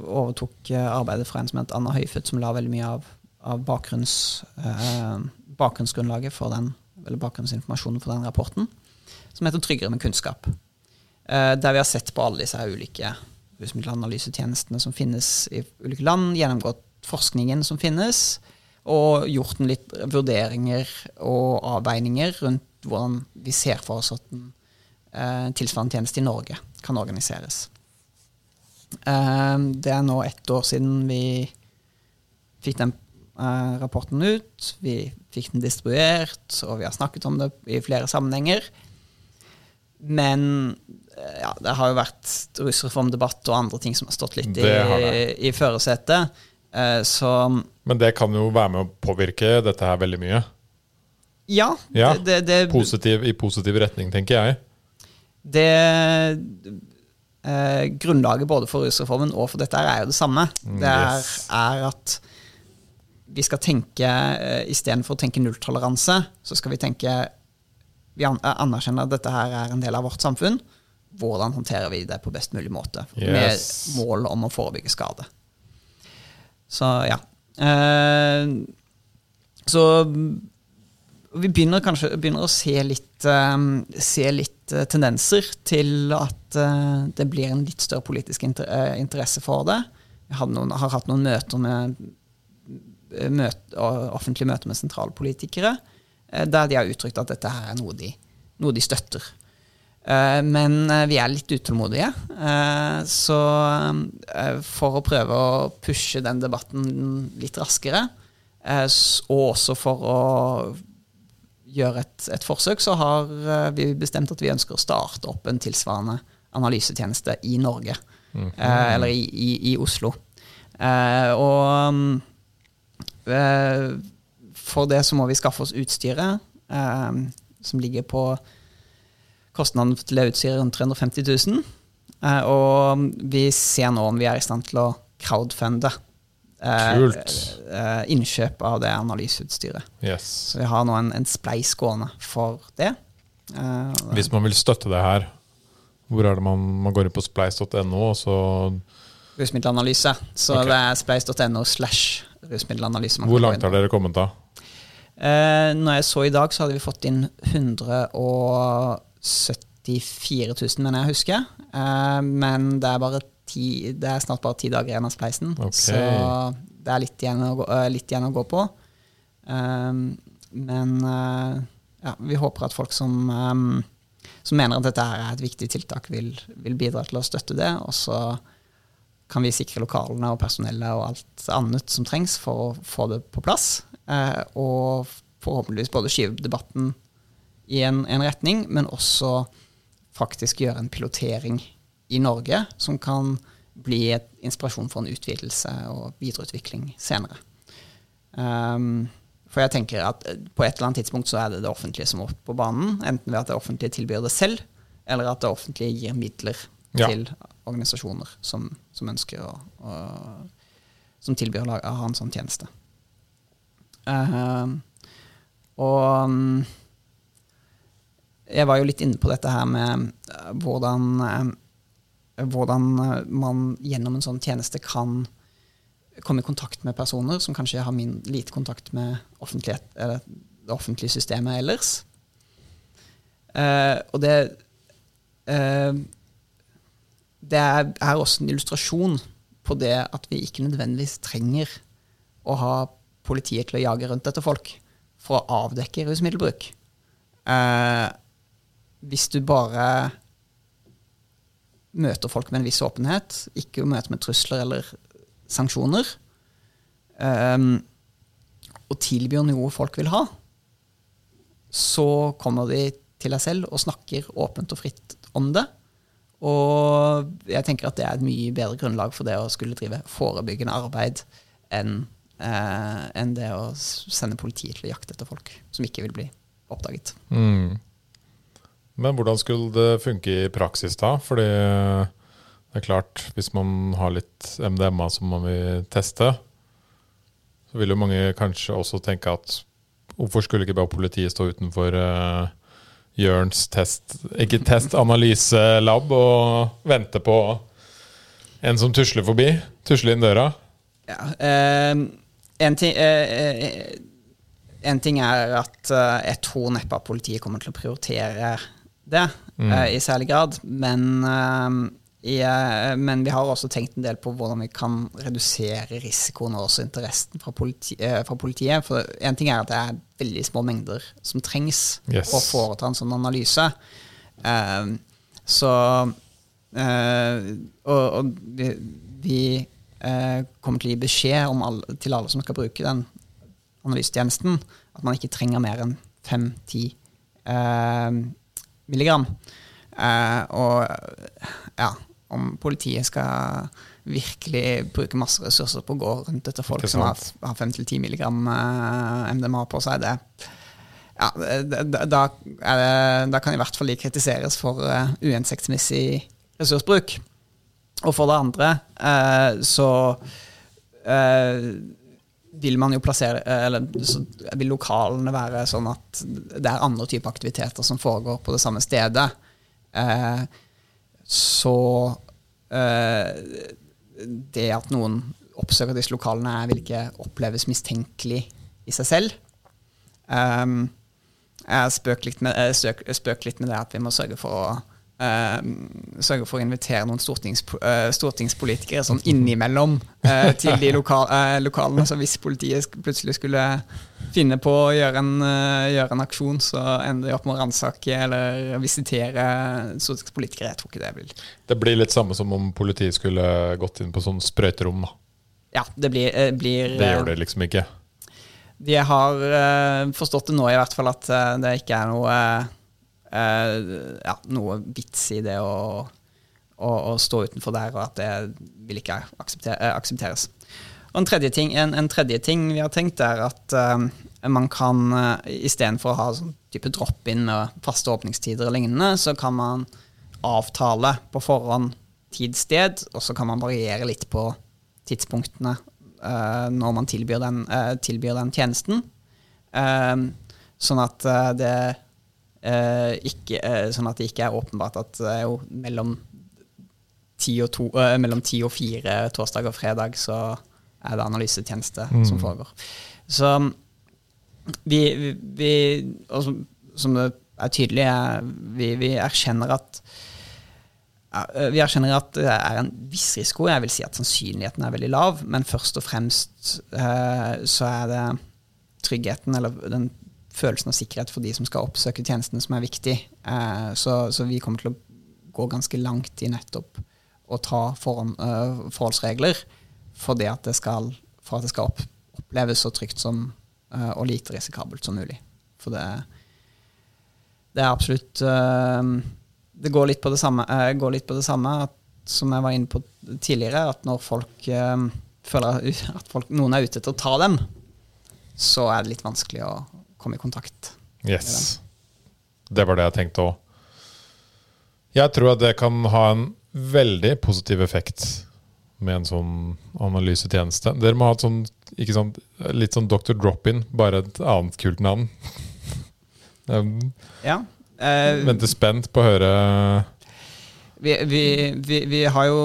overtok arbeidet fra en som het Anna Høyfødt, som la veldig mye av, av bakgrunns, eh, bakgrunnsgrunnlaget for den, eller bakgrunnsinformasjonen for den rapporten, som heter 'Tryggere med kunnskap'. Eh, der vi har sett på alle disse ulike rusmiddelanalysetjenestene som finnes i ulike land, gjennomgått forskningen som finnes, og gjort en litt vurderinger og avveininger rundt hvordan vi ser for oss at en eh, tilsvarende tjeneste i Norge kan organiseres. Eh, det er nå ett år siden vi fikk den eh, rapporten ut. Vi fikk den distribuert, og vi har snakket om det i flere sammenhenger. Men ja, det har jo vært rusreformdebatt og andre ting som har stått litt i, i førersetet. Eh, så Men det kan jo være med å påvirke dette her veldig mye. ja, Ja, det, det, det, Positiv, I positiv retning, tenker jeg. det eh, Grunnlaget både for rusreformen og for dette her er jo det samme. Mm, Det er, yes. er at vi skal tenke uh, Istedenfor å tenke nulltoleranse, så skal vi tenke Vi an anerkjenner at dette her er en del av vårt samfunn. Hvordan håndterer vi det på best mulig måte? Yes. Med mål om å forebygge skade. Så ja. Eh, så vi begynner kanskje begynner å se litt, eh, se litt eh, tendenser til at eh, det blir en litt større politisk inter eh, interesse for det. Noen, har hatt noen møter med møte, offentlige møter med sentralpolitikere eh, der de har uttrykt at dette her er noe de, noe de støtter. Eh, Men eh, vi er litt utålmodige. Eh, Så for å prøve å pushe den debatten litt raskere, og også for å gjøre et, et forsøk, så har vi bestemt at vi ønsker å starte opp en tilsvarende analysetjeneste i Norge. eh, Eller i, i, i Oslo. Og mm, for det så må vi skaffe oss utstyret, som ligger på Kostnaden til det utstyret er rundt 350 000. Eh, og vi ser nå om vi er i stand til å crowdfunde eh, Kult. eh, innkjøp av det analyseutstyret. Yes. Så vi har nå en, en spleis gående for det. Eh, Hvis man vil støtte det her, hvor er det man, man går inn på spleis.no, og så rusmiddelanalyse. Så okay. det er spleis.no slash rusmiddelanalyse. Hvor langt har dere kommet da? Eh, når jeg så i dag, så hadde vi fått inn 174 000, mener jeg husker. Uh, men det er, bare ti, det er snart bare ti dager igjen av spleisen, okay. så det er litt igjen å gå, uh, igjen å gå på. Um, men uh, ja, vi håper at folk som, um, som mener at dette er et viktig tiltak, vil, vil bidra til å støtte det. Og så kan vi sikre lokalene og personellet og alt annet som trengs for å få det på plass. Og forhåpentligvis både skyve debatten i en, en retning, men også faktisk gjøre en pilotering i Norge som kan bli et inspirasjon for en utvidelse og videreutvikling senere. Um, for jeg tenker at eh, på et eller annet tidspunkt så er det det offentlige som må opp på banen. Enten ved at det offentlige tilbyr det selv, eller at det offentlige gir midler Ja. til organisasjoner som, som ønsker å, å Som tilbyr å, lage, å ha en sånn tjeneste. Uh, og um, jeg var jo litt inne på dette her med eh, hvordan, eh, hvordan eh, man gjennom en sånn tjeneste kan komme i kontakt med personer som kanskje har min, lite kontakt med det offentlige systemet ellers. Eh, og det eh, Det er, er også en illustrasjon på det at vi ikke nødvendigvis trenger å ha politiet til å jage rundt etter folk for å avdekke rusmiddelbruk. Eh, hvis du bare møter folk med en viss åpenhet, ikke møter med trusler eller sanksjoner, um, og tilbyr noe folk vil ha, så kommer de til deg selv og snakker åpent og fritt om det. Og jeg tenker at det er et mye bedre grunnlag for det å skulle drive forebyggende arbeid enn eh, en det å sende politiet til å jakte etter folk som ikke vil bli oppdaget. Mm. Men hvordan skulle det funke i praksis da? Fordi det er klart, hvis man har litt MDMA som man vil teste, så vil jo mange kanskje også tenke at hvorfor skulle ikke bare politiet stå utenfor uh, Jørns test, ikke test, analyselab og vente på en som tusler forbi? Tusler inn døra? Ja, eh, en, ting, eh, eh, en ting er at eh, jeg tror neppe at politiet kommer til å prioritere det Mm. uh, i særlig grad. Men, uh, i, uh, men vi har også tenkt en del på hvordan vi kan redusere risikoen og også interessen fra, politi, fra politiet. For en ting er at det er veldig små mengder som trengs Yes. å foreta en sånn analyse. Så Og, og vi, vi kommer til å gi beskjed om alle, til alle som skal bruke den analysetjenesten, at man ikke trenger mer enn 5-10 eh, milligram. Eh, og ja, om politiet skal virkelig bruke masse ressurser på å gå rundt etter folk som har, har 5-10 milligram eh, MDMA på seg, det ja, da, da, det, da kan i hvert fall de kritiseres for uh, uhensiktsmessig ressursbruk. Og for det andre så vil man jo plassere eh, Eller vil lokalene være sånn at det er andre typer aktiviteter som foregår på det samme stedet. Eh, så eh, det at noen oppsøker disse lokalene, vil ikke oppleves mistenkelig i seg selv. Um, jeg spøker litt, med- spøk, spøk litt med det at vi må sørge for å um, sørge for å invitere noen stortings, uh, stortingspolitikere sånn innimellom uh, til de loka, eh, lokalene. Så hvis politiet plutselig skulle finne på å gjøre en, eh, gjøre en aksjon, så ender de opp med å ransake eller visitere stortingspolitikere. Jeg tror ikke det vil Det blir litt samme som om politiet skulle gått inn på sånn sprøyterom. da. Ja, det blir, eh, blir Det gjør det liksom ikke. De har eh, forstått det nå, i hvert fall, at eh, det ikke er noe eh, ja, noe vits i det å, å, å stå utenfor der, og at det vil ikke eh, aksepteres. Og en tredje, ting, en, en tredje ting vi har tenkt, er at eh, man kan uh, istedenfor å ha sånn type drop-in med faste åpningstider og lignende, så kan man avtale på forhånd tid, sted, og så kan man variere litt på tidspunktene eh, når man tilbyr den, eh, tilbyr den tjenesten. Eh, sånn at eh, det eh, ikke, eh, sånn at det ikke er åpenbart at det jo mellom ti og, to, eh, mellom ti og fire torsdag og fredag så er det analysetjeneste Mm. som foregår. Så vi, vi, vi og som, som det er tydelig, er, vi, vi erkjenner at eh, vi erkjenner at det er en viss risiko. Jeg vil si at sannsynligheten er veldig lav, men først og fremst eh, så er det tryggheten, eller den følelsen av sikkerhet for de som skal oppsøke tjenestene, som er viktig. Eh, så, så vi kommer til å gå ganske langt i nettopp å ta forhånd, uh, forholdsregler for, det at det skal, for at det skal opp, oppleves så trygt som, uh, og lite risikabelt som mulig. For det, det er absolutt uh, Det går litt på det samme, går litt på det samme at, som jeg var inne på tidligere, at når folk føler at folk, noen er ute etter å ta dem, så er det litt vanskelig å komme i kontakt. Yes. Det var det jeg tenkte òg. Jeg tror at det kan ha en veldig positiv effekt med en sånn analysetjeneste. Dere må ha et sånn, ikke sant, litt sånn Dr. Drop-In, bare et annet kult navn. Ja. Uh, venter spent på å høre vi, vi, vi, vi har jo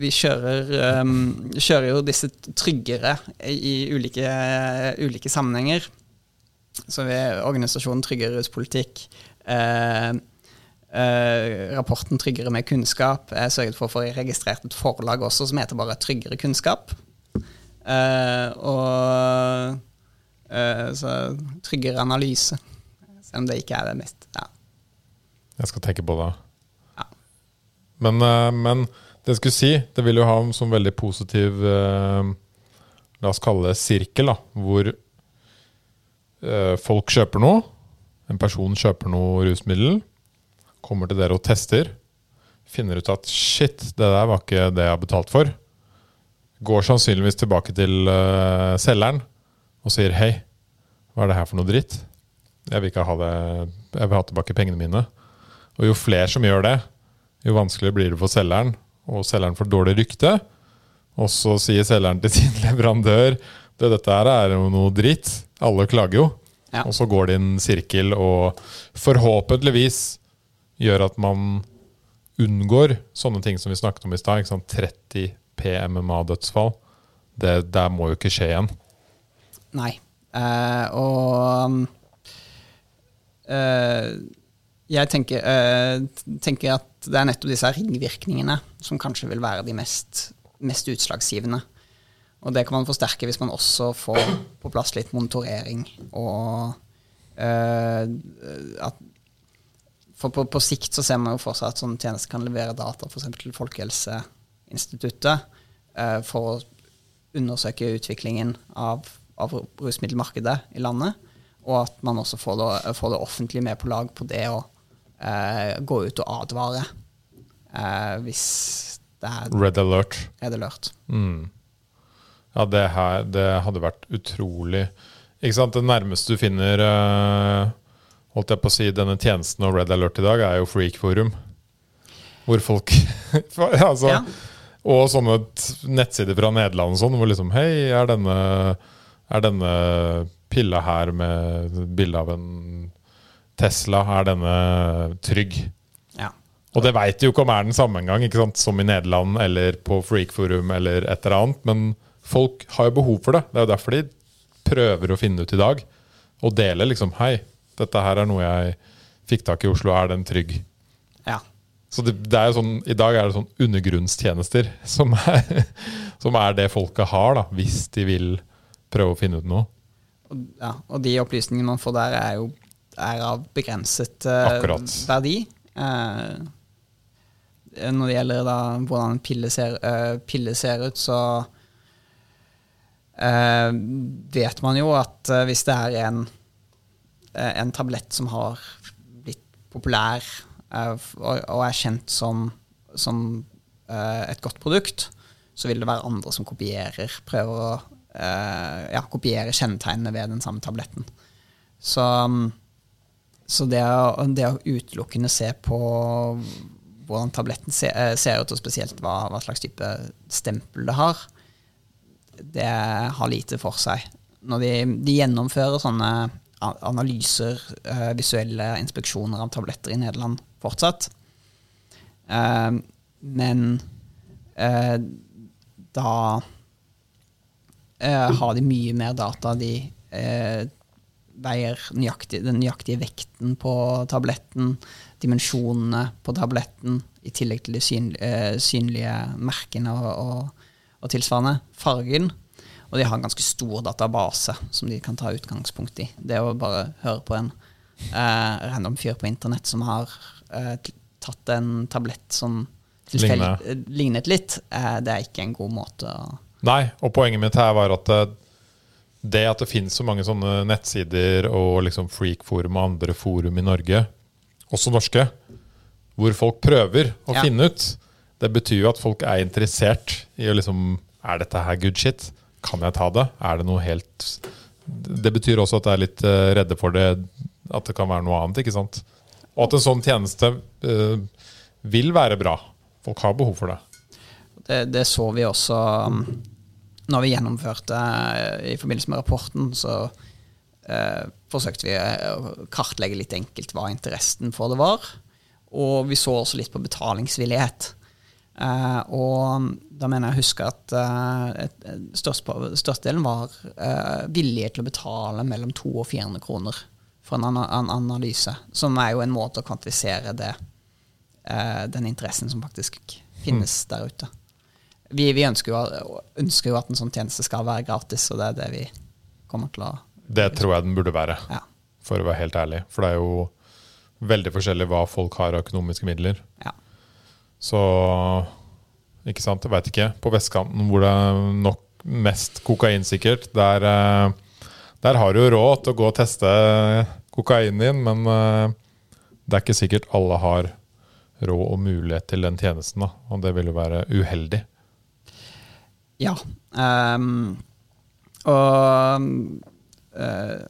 Vi kjører, um, kjører jo disse tryggere i ulike, ulike sammenhenger. Så vi organisasjonen Tryggere ruspolitikk. Eh, eh, rapporten 'Tryggere med kunnskap' er sørget for å få registrert et forlag også som heter bare 'Tryggere kunnskap'. Eh, og eh, så 'Tryggere analyse'. Selv om det ikke er det mest. Ja. Jeg skal tenke på det. Ja. Men, eh, men det jeg skulle si, det vil jo ha en sånn veldig positiv eh, La oss kalle det sirkel, da, hvor folk kjøper noe. En person kjøper noe rusmiddel, kommer til dere og tester. Finner ut at shit, det der var ikke det jeg har betalt for. Går sannsynligvis tilbake til eh, selgeren og sier hei, hva er det her for noe dritt? Jeg vil ikke ha det Jeg vil ha tilbake pengene mine. Og jo flere som gjør det, jo vanskeligere blir det for selgeren. Og selgeren får dårlig rykte. Og så sier selgeren til sin leverandør det, dette her er jo noe dritt. Alle klager jo. Ja. Og så går det i en sirkel og forhåpentligvis gjør at man unngår sånne ting som vi snakket om i stad. 30 PMMA-dødsfall. Det der må jo ikke skje igjen. Nei. Uh, og uh, jeg tenker, uh, tenker at det er nettopp disse ringvirkningene som kanskje vil være de mest, mest utslagsgivende. Og det kan man forsterke hvis man også får på plass litt monitorering og uh, at for på, på, sikt så ser man jo for seg at sånne tjenester kan levere data f.eks. til Folkehelseinstituttet uh, for å undersøke utviklingen av, av, rusmiddelmarkedet i landet. Og at man også får det, får det offentlige med på lag på det å uh, gå ut og advare uh, hvis det er Red alert. Red alert. Mm. Ja, det, her, det hadde vært utrolig Ikke sant, Det nærmeste du finner uh, holdt jeg på å si, denne tjenesten og Red Alert i dag, er jo Freakforum. Hvor folk altså, ja. Og sånne nettsider fra Nederland og sånn, hvor liksom Hei, er denne, er denne pilla her med bilde av en Tesla, er denne trygg? Ja. Og det veit de jo ikke om er den samme engang, som i Nederland eller på Freakforum eller et eller annet. Men folk har jo behov for det. Det er jo derfor de prøver å finne ut i dag. Og dele liksom Hei, dette her er noe jeg fikk tak i i Oslo. Er den trygg? Ja. Så det, det, er jo sånn, I dag er det sånn undergrunnstjenester som er, som er det folket har, da, hvis de vil prøve å finne ut noe. Ja, og de opplysningene man får der, er jo er av begrenset uh, verdi. Uh, når det gjelder da hvordan en pille ser, uh, pille ser ut, så vet man jo at hvis det er en Eh, en tablett som har blitt populær eh, og er kjent som, som eh, et godt produkt, så vil det være andre som kopierer, prøver å ja, kopiere kjennetegnene ved den samme tabletten. Så, så det, å, det, å, utelukkende se på hvordan tabletten ser ut, og spesielt hva, hva, slags type stempel det har, det har lite for seg. Når de, de gjennomfører sånne analyser, uh, visuelle inspeksjoner av tabletter i Nederland fortsatt. Uh, men uh, da har de mye mer data. De veier nøyaktig, den nøyaktige vekten på tabletten, dimensjonene på tabletten, i tillegg til de synlige merkene og, og, og tilsvarende. Fargen og de har en ganske stor database som de kan ta utgangspunkt i. Det å bare høre på en eh, random fyr på internett som har eh, tatt en tablett som Ligner. Eh, lignet litt, eh, det er ikke en god måte å Nei, og poenget mitt her var at eh, det at det finnes så mange sånne nettsider og liksom Freak-forum og andre forum i Norge, også norske, hvor folk prøver å ja. finne ut, det betyr jo at folk er interessert i å liksom Er dette her good shit? Kan jeg ta det? Er det noe helt Det betyr også at jeg er litt uh, redde for det, at det kan være noe annet. ikke sant? Og at en sånn tjeneste uh, vil være bra. Folk har behov for det. Det, det så vi også um, når vi gjennomførte uh, i forbindelse med rapporten. så forsøkte vi å kartlegge litt enkelt hva interessen for det var. Og vi så også litt på betalingsvillighet. Uh, og da mener jeg å huske at uh, størstedelen var uh, villige til å betale mellom 200 og 400 kroner for en, an en analyse. Som er jo en måte å kvantifisere det, den interessen som faktisk finnes mm. der ute. Vi, vi ønsker, jo, ønsker, jo, at en sånn tjeneste skal være gratis, og det er det vi kommer til å Det tror jeg den burde være, ja. for å være helt ærlig. For det er jo veldig forskjellig hva folk har av økonomiske midler. Ja. Så ikke sant, jeg veit ikke. På vestkanten hvor det er nok mest kokain, sikkert, der, eh, der har du råd til å gå og teste kokainen din, men eh, det er ikke sikkert alle har råd og mulighet til den tjenesten. Da. Og det vil jo være uheldig. Ja. Um, og uh,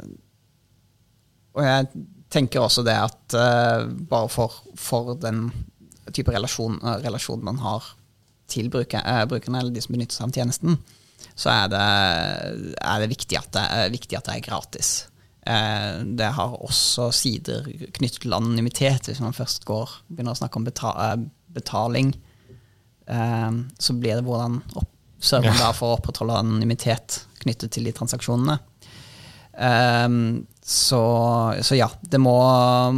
Og jeg tenker også det at uh, bare for, for den type relasjon, eh, relasjon man har til eh, brukerne, eller de som benytter seg av tjenesten, så er det, er det, viktig, at det er viktig at det er gratis. Eh, det har også sider knyttet til anonymitet. Hvis man først går, begynner å snakke om betaling, så blir det hvordan sørger man da for å opprettholde anonymitet knyttet til de transaksjonene. Så, så, ja, det må,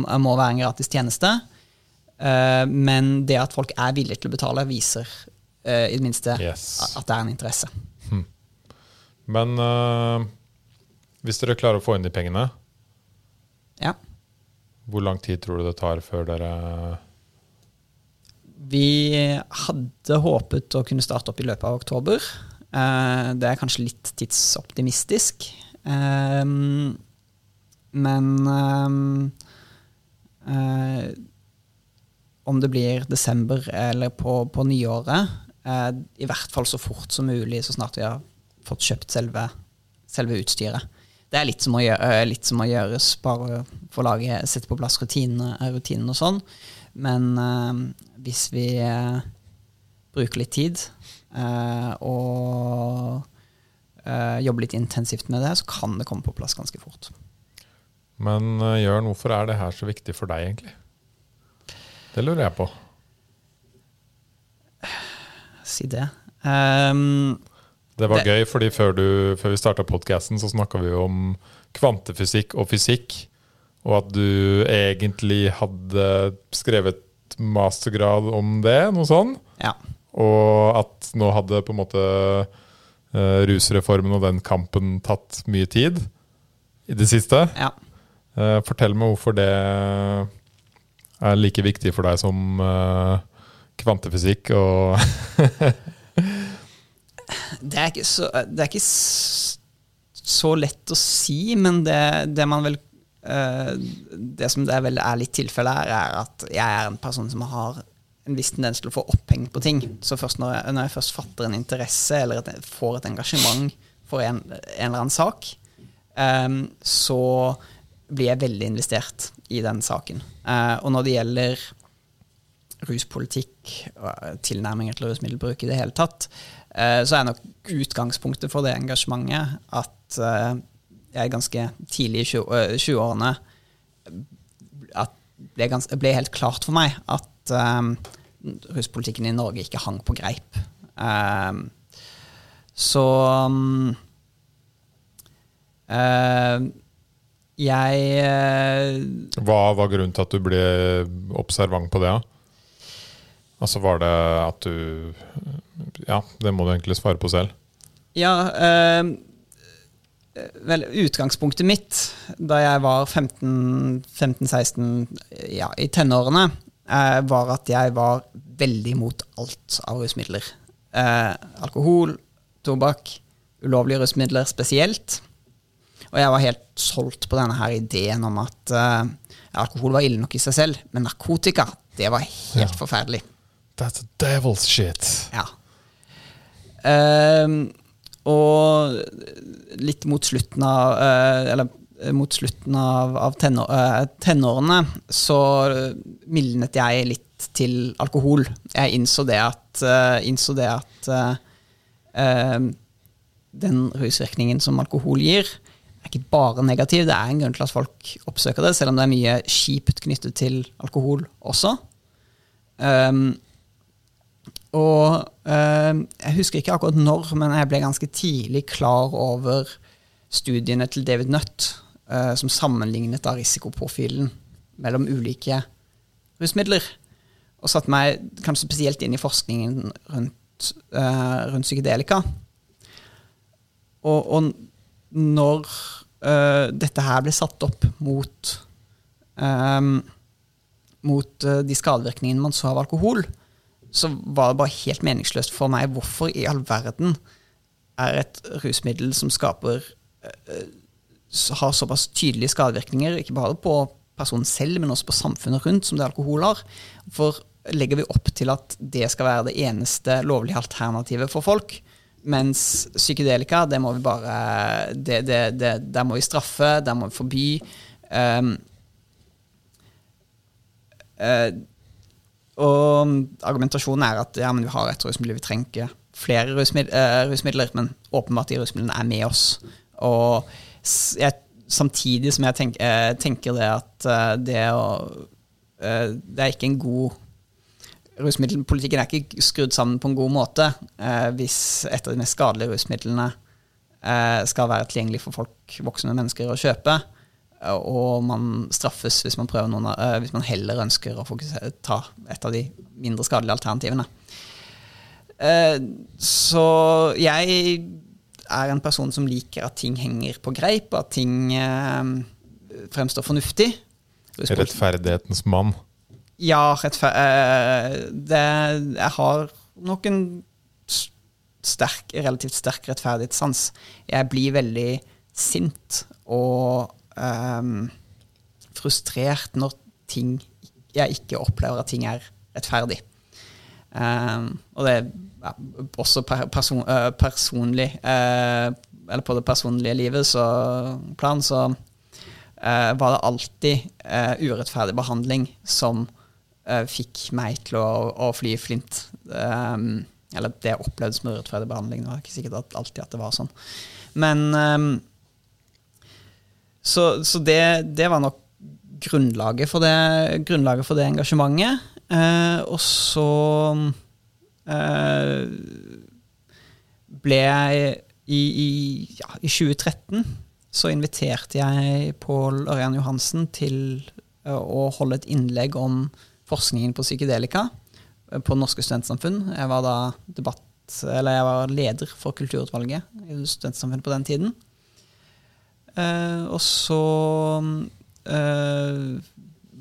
må, være en gratis tjeneste. Uh, men det at folk er villige til å betale, viser uh, i det minste yes. at det er en interesse. Hmm. Men uh, hvis dere klarer å få inn de pengene, ja. hvor lang tid tror du det tar før dere Vi hadde håpet å kunne starte opp i løpet av oktober. det er kanskje litt tidsoptimistisk. Uh, men uh, om det blir desember eller på, på nyåret, eh, i hvert fall så fort som mulig, så snart vi har fått kjøpt selve, selve utstyret. Det er litt som, gjøre, uh, litt som å, gjøres, bare for å lage, sette på plass rutinene rutinen og sånn. Men hvis vi bruker litt tid og jobber jobbe litt intensivt med det, så kan det komme på plass ganske fort. Men Jørn, hvorfor er det her så viktig for deg, egentlig? Det lurer jeg på. Si det. Um, det var det. gøy, fordi før, du, før vi starta podkasten, så snakka vi om kvantefysikk og fysikk. Og at du egentlig hadde skrevet mastergrad om det, noe sånt. Ja. Og at nå hadde på en måte uh, rusreformen og den kampen tatt mye tid i det siste. Ja. Uh, fortell meg hvorfor det er like viktig for deg som uh, kvantefysikk og Det er så, det er ikke så lett å si, men det, det man vel Det som det vel er litt tilfelle her, er at jeg er en person som har en viss tendens til å få oppheng på ting. Så når jeg, når jeg først fatter en interesse eller et, får et engasjement for en, en eller annen sak, um, så blir jeg veldig investert i den saken. Uh, og når det gjelder ruspolitikk og tilnærminger til rusmiddelbruk i det hele tatt, uh, så er nok utgangspunktet for det engasjementet at jeg ganske tidlig i 20-årene det ble helt klart for meg at ruspolitikken i Norge ikke hang på greip. Så uh, jeg uh, Hva var grunnen til at du ble observant på det? Altså Var det at du Ja, det må du egentlig svare på selv. Ja, uh, Vel, utgangspunktet mitt da jeg var 15-16, ja, i tenårene, eh, var at jeg var veldig mot alt av rusmidler. Eh, alkohol, tobakk, ulovlige rusmidler spesielt. Og jeg var helt solgt på denne her ideen om at uh, alkohol var ille nok i seg selv, men narkotika, det var helt ja. forferdelig. That's devil's shit. Ja. Uh, og litt mot slutten av uh, Eller Eh, mot slutten av, av tenår, uh, tenårene så mildnet jeg litt til alkohol. Jeg innså det at, innså det at den rusvirkningen som alkohol gir, ikke bare negativ. Det er en grunn til at folk oppsøker det, selv om det er mye kjipt knyttet til alkohol også. Um, og jeg husker ikke akkurat når, men jeg ble ganske tidlig klar over studiene til David Nutt uh, som sammenlignet da risikoprofilen mellom ulike rusmidler. Og satte meg kanskje spesielt inn i forskningen rundt, uh, rundt psykedelika. Og, og når uh, dette her ble satt opp mot um, mot de skadevirkningene man så av alkohol, så var det bare helt meningsløst for meg hvorfor i all verden er et rusmiddel som skaper har såpass tydelige skadevirkninger, ikke bare på personen selv, men også på samfunnet rundt, som det alkohol har. For legger vi opp til at det skal være det eneste lovlige alternativet for folk, mens psykedelika, det må vi bare det, det, det, Der må vi straffe, der må vi forby. Um, uh, og argumentasjonen er at ja, men vi har et rusmiddel, vi trenger flere rusmidler, uh, rusmidler, men åpenbart de rusmidlene er med oss. Og jeg, samtidig som jeg tenk, uh, tenker det at det å Det er ikke en god Rusmiddelpolitikken er ikke skrudd sammen på en god måte hvis et av de mest skadelige rusmidlene eh, skal være tilgjengelig for folk, voksne mennesker å kjøpe. eh, Og man straffes hvis man, noen, eh, hvis man heller ønsker å ta et av de mindre skadelige alternativene. Eh, Så jeg er en person som liker at ting henger på greip, at ting eh, fremstår fornuftig. Rettferdighetens mann. Ja, rettfer eh, det, jeg har nok en sterk, relativt sterk rettferdighetssans. Jeg blir veldig sint og um, frustrert når ting jeg ikke opplever at ting er rettferdig. Um, og det er ja, også per, person, uh, personlig uh, Eller på det personlige livet så plan så uh, var det alltid urettferdig behandling som fikk meg til å, å fly flint. Um, eller det jeg opplevde som urettferdig behandling. Det var ikke sikkert at, alltid at det var sånn. Men um, Så, så det, det var nok grunnlaget for det, grunnlaget for det engasjementet. Uh, og så uh, ble jeg i, i, ja, I 2013 så inviterte jeg Pål Ørjan Johansen til uh, å holde et innlegg om forskningen på psykedelika eh, på Norske studentsamfunn. Jeg var da debatt, jeg var leder for kulturutvalget i Studentsamfunnet på den tiden. Eh, og så eh,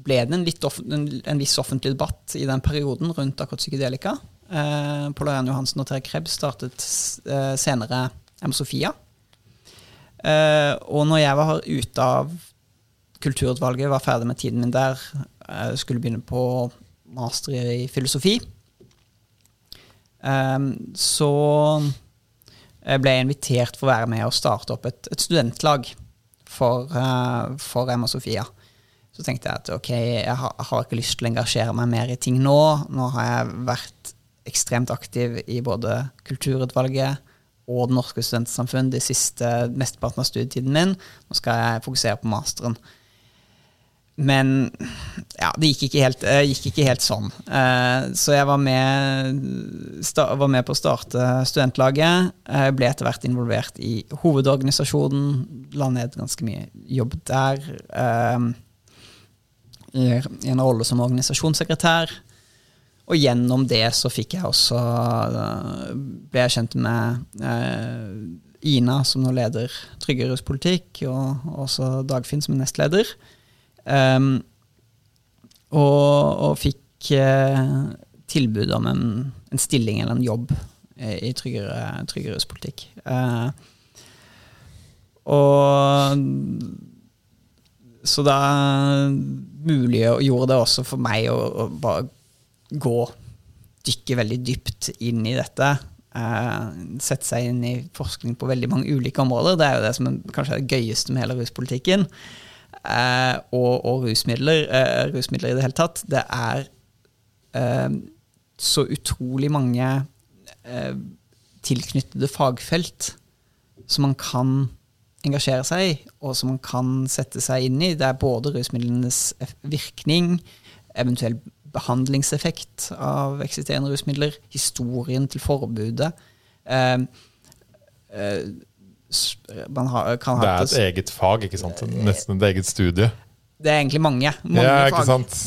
ble det en, en, en viss offentlig debatt i den perioden rundt akkurat psykedelika. Eh, Pål Ørjan Johansen og Terje Krebs startet senere M. Sofia. Og når jeg var ute av kulturutvalget, var ferdig med tiden min der, eh, skulle begynne på master i filosofi, eh, så jeg ble jeg invitert for å være med og starte opp et, et studentlag for, eh, for Emma Sofia. Så tenkte jeg at ok, jeg har, jeg har ikke lyst til å engasjere meg mer i ting nå. Nå har jeg vært ekstremt aktiv i både kulturutvalget og Det norske studentsamfunn de siste mesteparten av studietiden min. Nå skal jeg fokusere på masteren. Men ja, det gikk ikke helt, eh, gikk ikke helt sånn. Eh, så jeg var med, var med på å starte studentlaget. eh, ble etter hvert involvert i hovedorganisasjonen. La ned ganske mye jobb der. I en rolle som organisasjonssekretær. Og gjennom det så fikk jeg også ble jeg kjent med Ina, som nå leder Trygge ruspolitikk, og også Dagfinn som nestleder. Um, og, og fikk uh, tilbud om en, en stilling eller en jobb i, i tryggere, tryggere ruspolitikk. Uh, og så da muliggjorde det også for meg å, å bare gå, dykke veldig dypt inn i dette. Uh, sette seg inn i forskning på veldig mange ulike områder. Det er jo det som er, kanskje er det gøyeste med hele ruspolitikken. Eh, og, og rusmidler, eh, rusmidler i det hele tatt. Det er eh, så utrolig mange eh, tilknyttede fagfelt som man kan engasjere seg i, og som man kan sette seg inn i. Det er både rusmidlenes virkning, eventuell behandlingseffekt av eksisterende rusmidler, historien til forbudet. Eh, eh, man har, kan Det er et eget fag, ikke sant? Nesten et eget studie. det er egentlig mange. mange Ja, ikke fag. sant?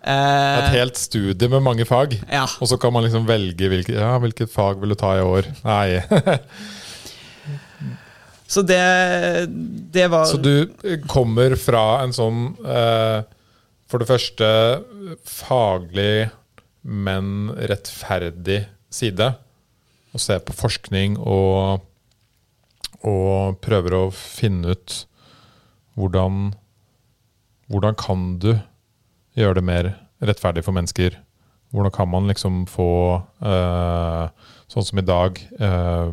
Et Eh, helt studie med mange fag. ja. Og så kan man liksom velge hvilket, ja, hvilket fag vil du ta i år. Nei. Så det, det var Så du kommer fra en sånn eh, For det første faglig, men rettferdig side. Og ser på forskning og, og prøver å finne ut hvordan Hvordan kan du gjøre det mer rettferdig for mennesker? Hvordan kan man liksom få, eh, sånn som i dag eh,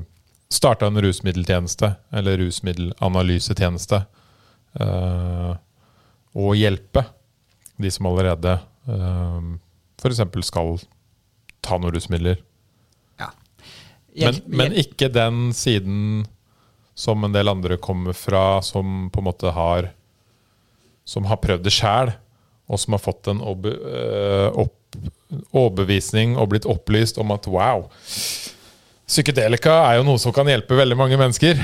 starta en rusmiddeltjeneste, eller rusmiddelanalysetjeneste, eh, og hjelpe de som allerede eh, f.eks. skal ta noen rusmidler. ja. Men, men ikke den siden som en del andre kommer fra, som på en måte har Som har prøvd det sjæl, og som har fått en eh, overbevisning og blitt opplyst om at wow, psykedelika er jo noe som kan hjelpe veldig mange mennesker.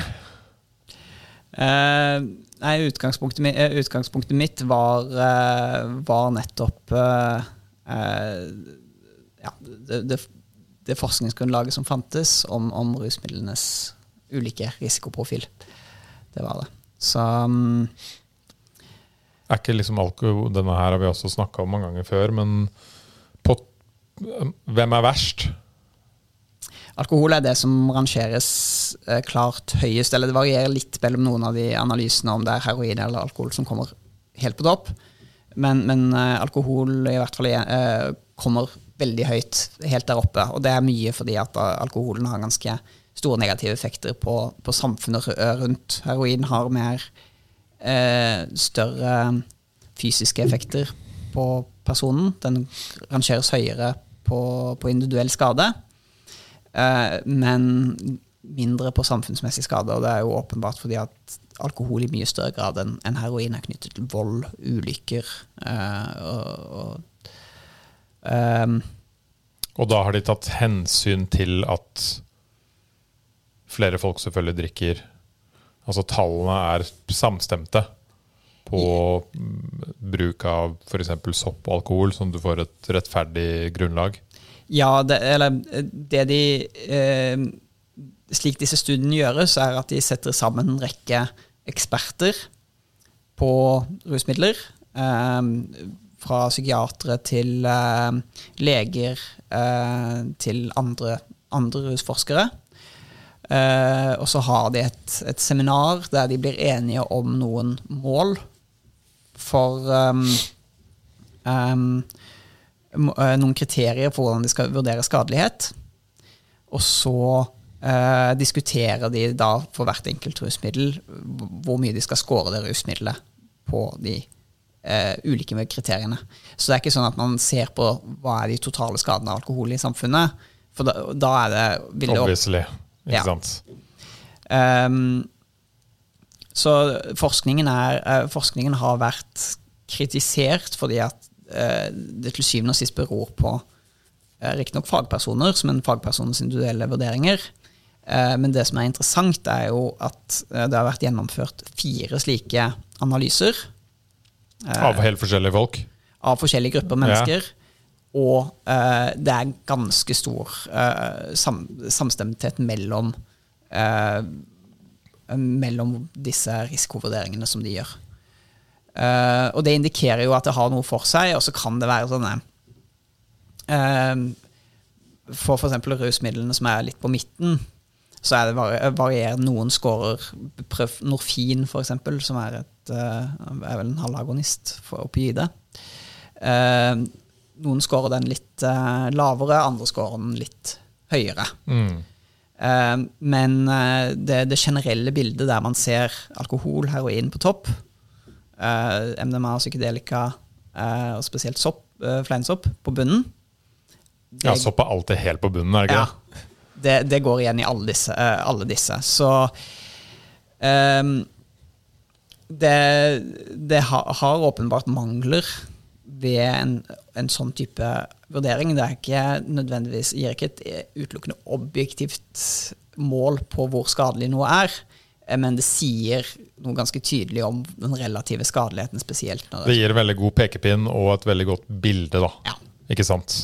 Uh, nei, utgangspunktet, eh, utgangspunktet mitt var, uh, var nettopp uh, ja, det, det, det forskningsgrunnlaget som fantes om, om rusmidlenes ulike risikoprofil. Det var det. Så um, Er ikke liksom alkohol Denne her har vi også snakka om mange ganger før, men på, hvem er verst? Alkohol er det som rangeres eh, klart høyest, eller det varierer litt mellom noen av de analysene om det er heroin eller alkohol som kommer helt på topp. Men, men eh, alkohol i hvert fall eh, kommer veldig høyt, helt der oppe. Og det er mye fordi at alkoholen har ganske store negative effekter på, på samfunnet rundt. Heroin har mer eh, større fysiske effekter på personen. Den rangeres høyere på, på individuell skade. Eh, men mindre på samfunnsmessig skade. Og det er jo åpenbart fordi at alkohol i mye større grad enn en heroin er knyttet til vold, ulykker eh, og, og, um, og da har de tatt hensyn til at flere folk selvfølgelig drikker Altså tallene er samstemte på bruk av f.eks. sopp og alkohol, sånn at du får et rettferdig grunnlag? Ja, det, eller det de eh, Slik disse studiene gjøres, er at de setter sammen en rekke eksperter på rusmidler. Eh, fra psykiatere til eh, leger eh, til andre, andre rusforskere. Eh, og så har de et, et, seminar der de blir enige om noen mål for um, um, noen kriterier for hvordan de skal vurdere skadelighet. Og så eh, diskuterer de da for hvert enkelt rusmiddel hvor mye de skal score det rusmiddelet på de eh, ulike kriteriene. Så det er ikke sånn at man ser på hva er de totale skadene av alkohol i samfunnet. For da, da er det Obviously. Ikke ja. sant? Um, så forskningen, er, uh, forskningen har vært kritisert fordi at Eh, det til syvende og sist beror på eh, riktignok fagpersoner, som en fagpersonens individuelle vurderinger. Eh, men det som er interessant, er jo at det har vært gjennomført fire slike analyser. Av helt forskjellige folk? Av forskjellige grupper mennesker. Ja. Og det er ganske stor samstemthet mellom, mellom disse risikovurderingene som de gjør. Uh, og det indikerer jo at det har noe for seg, og så kan det være sånne uh, For f.eks. rusmidlene som er litt på midten, så er det varierende. Noen scorer Prøv Norfin, f.eks., som er, et, uh, er vel en halvagonist for opioide. Noen scorer den litt lavere, andre scorer den litt høyere. Mm. men det, det generelle bildet der man ser alkohol, heroin på topp, uh, MDMA, psykedelika uh, og spesielt sopp, uh, fleinsopp på bunnen. Det, ja, sopp er alltid helt på bunnen, er det ikke ja, det? Det går igjen i alle disse. alle disse. Så det, det har, har, åpenbart mangler ved en, en, sånn type vurdering. Det ikke nødvendigvis, gir ikke et utelukkende objektivt mål på hvor skadelig noe er. Eh, men det sier noe ganske tydelig om den relative skadeligheten spesielt. det gir en veldig god pekepinn og et veldig godt bilde, da. Ja. Ikke sant?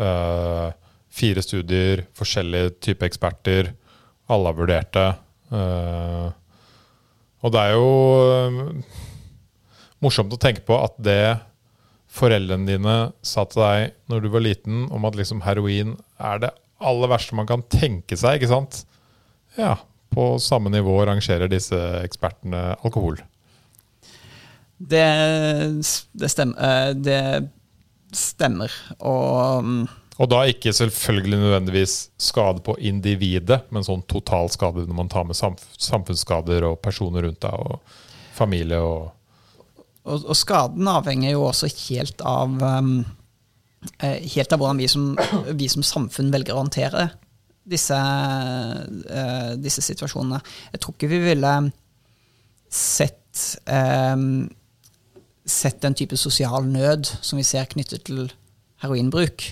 Uh, fire studier, forskjellige typer eksperter. Alle har vurdert det. Uh, og det er jo morsomt å tenke på at det foreldrene dine sa til deg når du var liten, om at liksom heroin er det aller verste man kan tenke seg, ikke sant? Ja, på samme nivå rangerer disse ekspertene alkohol? Det, det, stemmer, eh, det stemmer. Og mm, og da ikke selvfølgelig nødvendigvis skade på individet, men sånn total skade når man tar med samfunnsskader og personer rundt deg og familie og Og, og skaden avhenger jo også helt av um, helt av hvordan vi som, vi som samfunn velger å håndtere disse, uh, disse, situasjonene. Jeg tror ikke vi ville sett, um, sett den type sosial nød som vi ser knyttet til heroinbruk,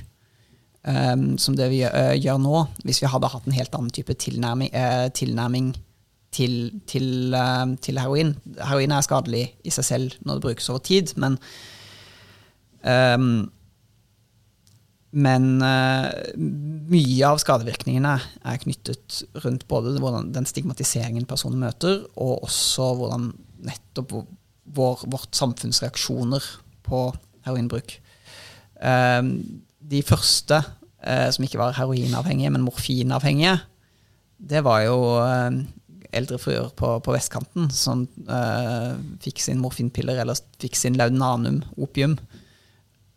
um, som det vi uh, gjør nå, hvis vi hadde hatt en helt annen type tilnærming, uh, tilnærming til, til, eh, til heroin. Heroin er skadelig i seg selv når det brukes over tid, men um, men uh, mye av skadevirkningene er knyttet rundt både den stigmatiseringen personen møter, og også hvordan nettopp vår, vårt samfunns reaksjoner på heroinbruk. Um, de første uh, som ikke var heroinavhengige, men morfinavhengige, det var jo eh, eldre fruer på, på, vestkanten som uh, fikk sin morfinpiller eller fikk sin laudanum, opium.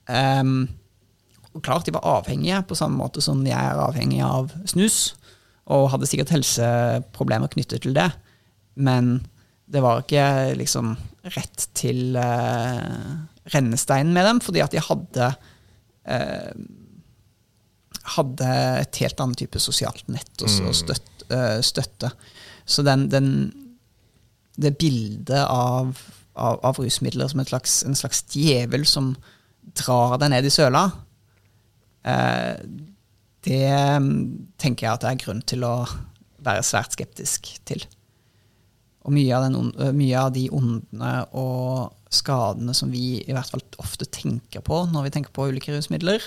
Um, og klart de var avhengige, på samme måte som jeg er avhengig av snus. Og hadde sikkert helseproblemer knyttet til det. Men det var ikke liksom rett til uh, rennesteinen med dem, fordi at de hadde uh, hadde et helt annet type sosialt nett og, mm. støtte, uh, støtte. Så den, den, det bildet av, av, av, rusmidler som slags, en slags djevel som drar deg ned i søla, eh, det mm, tenker jeg at det er grunn til å være svært skeptisk til. Og mye av, den, mye av, de ondene og skadene som vi i hvert fall ofte tenker på når vi tenker på ulike rusmidler,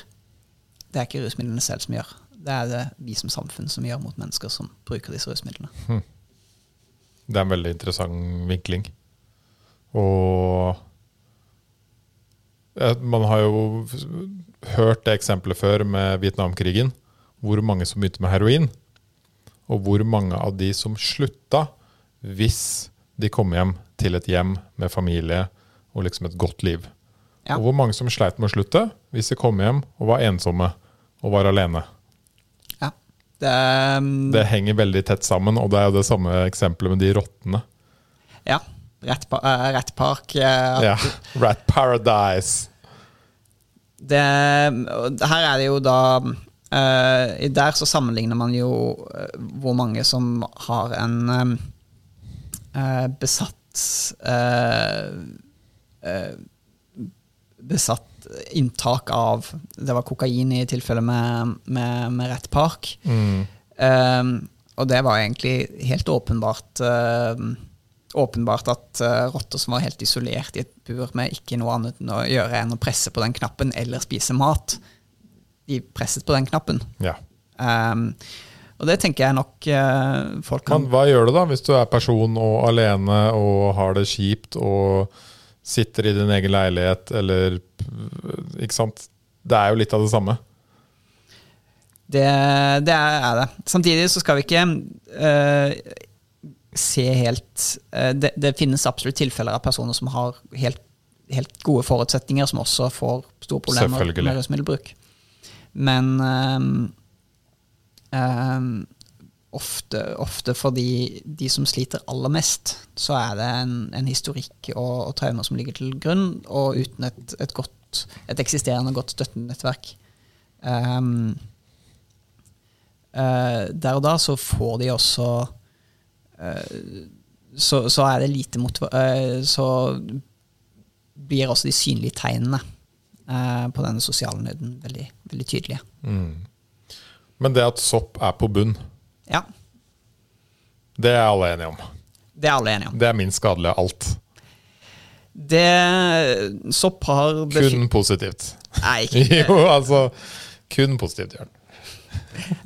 det er ikke rusmidlene selv som gjør. Det er det vi som samfunn som gjør mot mennesker som bruker disse rusmidlene. Det er en veldig interessant vinkling. Og man har jo hørt det eksempelet før med Vietnamkrigen. Hvor mange som begynte med heroin. Og hvor mange av de som slutta hvis de kom hjem til et hjem med familie og liksom et godt liv. Ja. Og hvor mange som sleit med å slutte hvis de kom hjem og var ensomme og var alene. Det, um, det, henger veldig tett sammen, og det er jo det samme eksempelet med de rottene. Ja. Rat, uh, rat Park. Uh, ja. Rat Paradise. Det, her er det jo da uh, Der så sammenligner man jo hvor mange som har en besatt Besatt inntak av Det var kokain i tilfelle med, med, med Rett Park. Mm. Um, og det var egentlig helt åpenbart uh, åpenbart at uh, rotter som var helt isolert i et bur med ikke noe annet enn å gjøre enn å presse på den knappen eller spise mat, de presset på den knappen. Ja. Um, og det tenker jeg nok uh, folk kan Men hva gjør du da, hvis du er person og alene og har det kjipt og sitter i din egen leilighet, eller Ikke sant? Det er jo litt av det samme. Det, det er det. Samtidig så skal vi ikke uh, se helt uh, det, det, finnes absolutt tilfeller av personer som har helt, helt gode forutsetninger, som også får store problemer med rusmiddelbruk. Men um, um, ofte, ofte for de, de, som sliter aller mest, så er det en, en historikk og, og, traumer som ligger til grunn, og uten et, et, godt, et eksisterende godt støttenettverk. Um, uh, der og da så får de også uh, så, så, er det lite motiv... Uh, så blir også de synlige tegnene på denne sosiale nøden veldig, veldig tydelige. Mm. Men det at sopp er på bunn ja. Det er alle enige om. Det er alle enige om. Det er minst skadelig av alt. Det Sopp har Kun positivt. Nei, ikke Jo, altså Kun positivt, Jørn.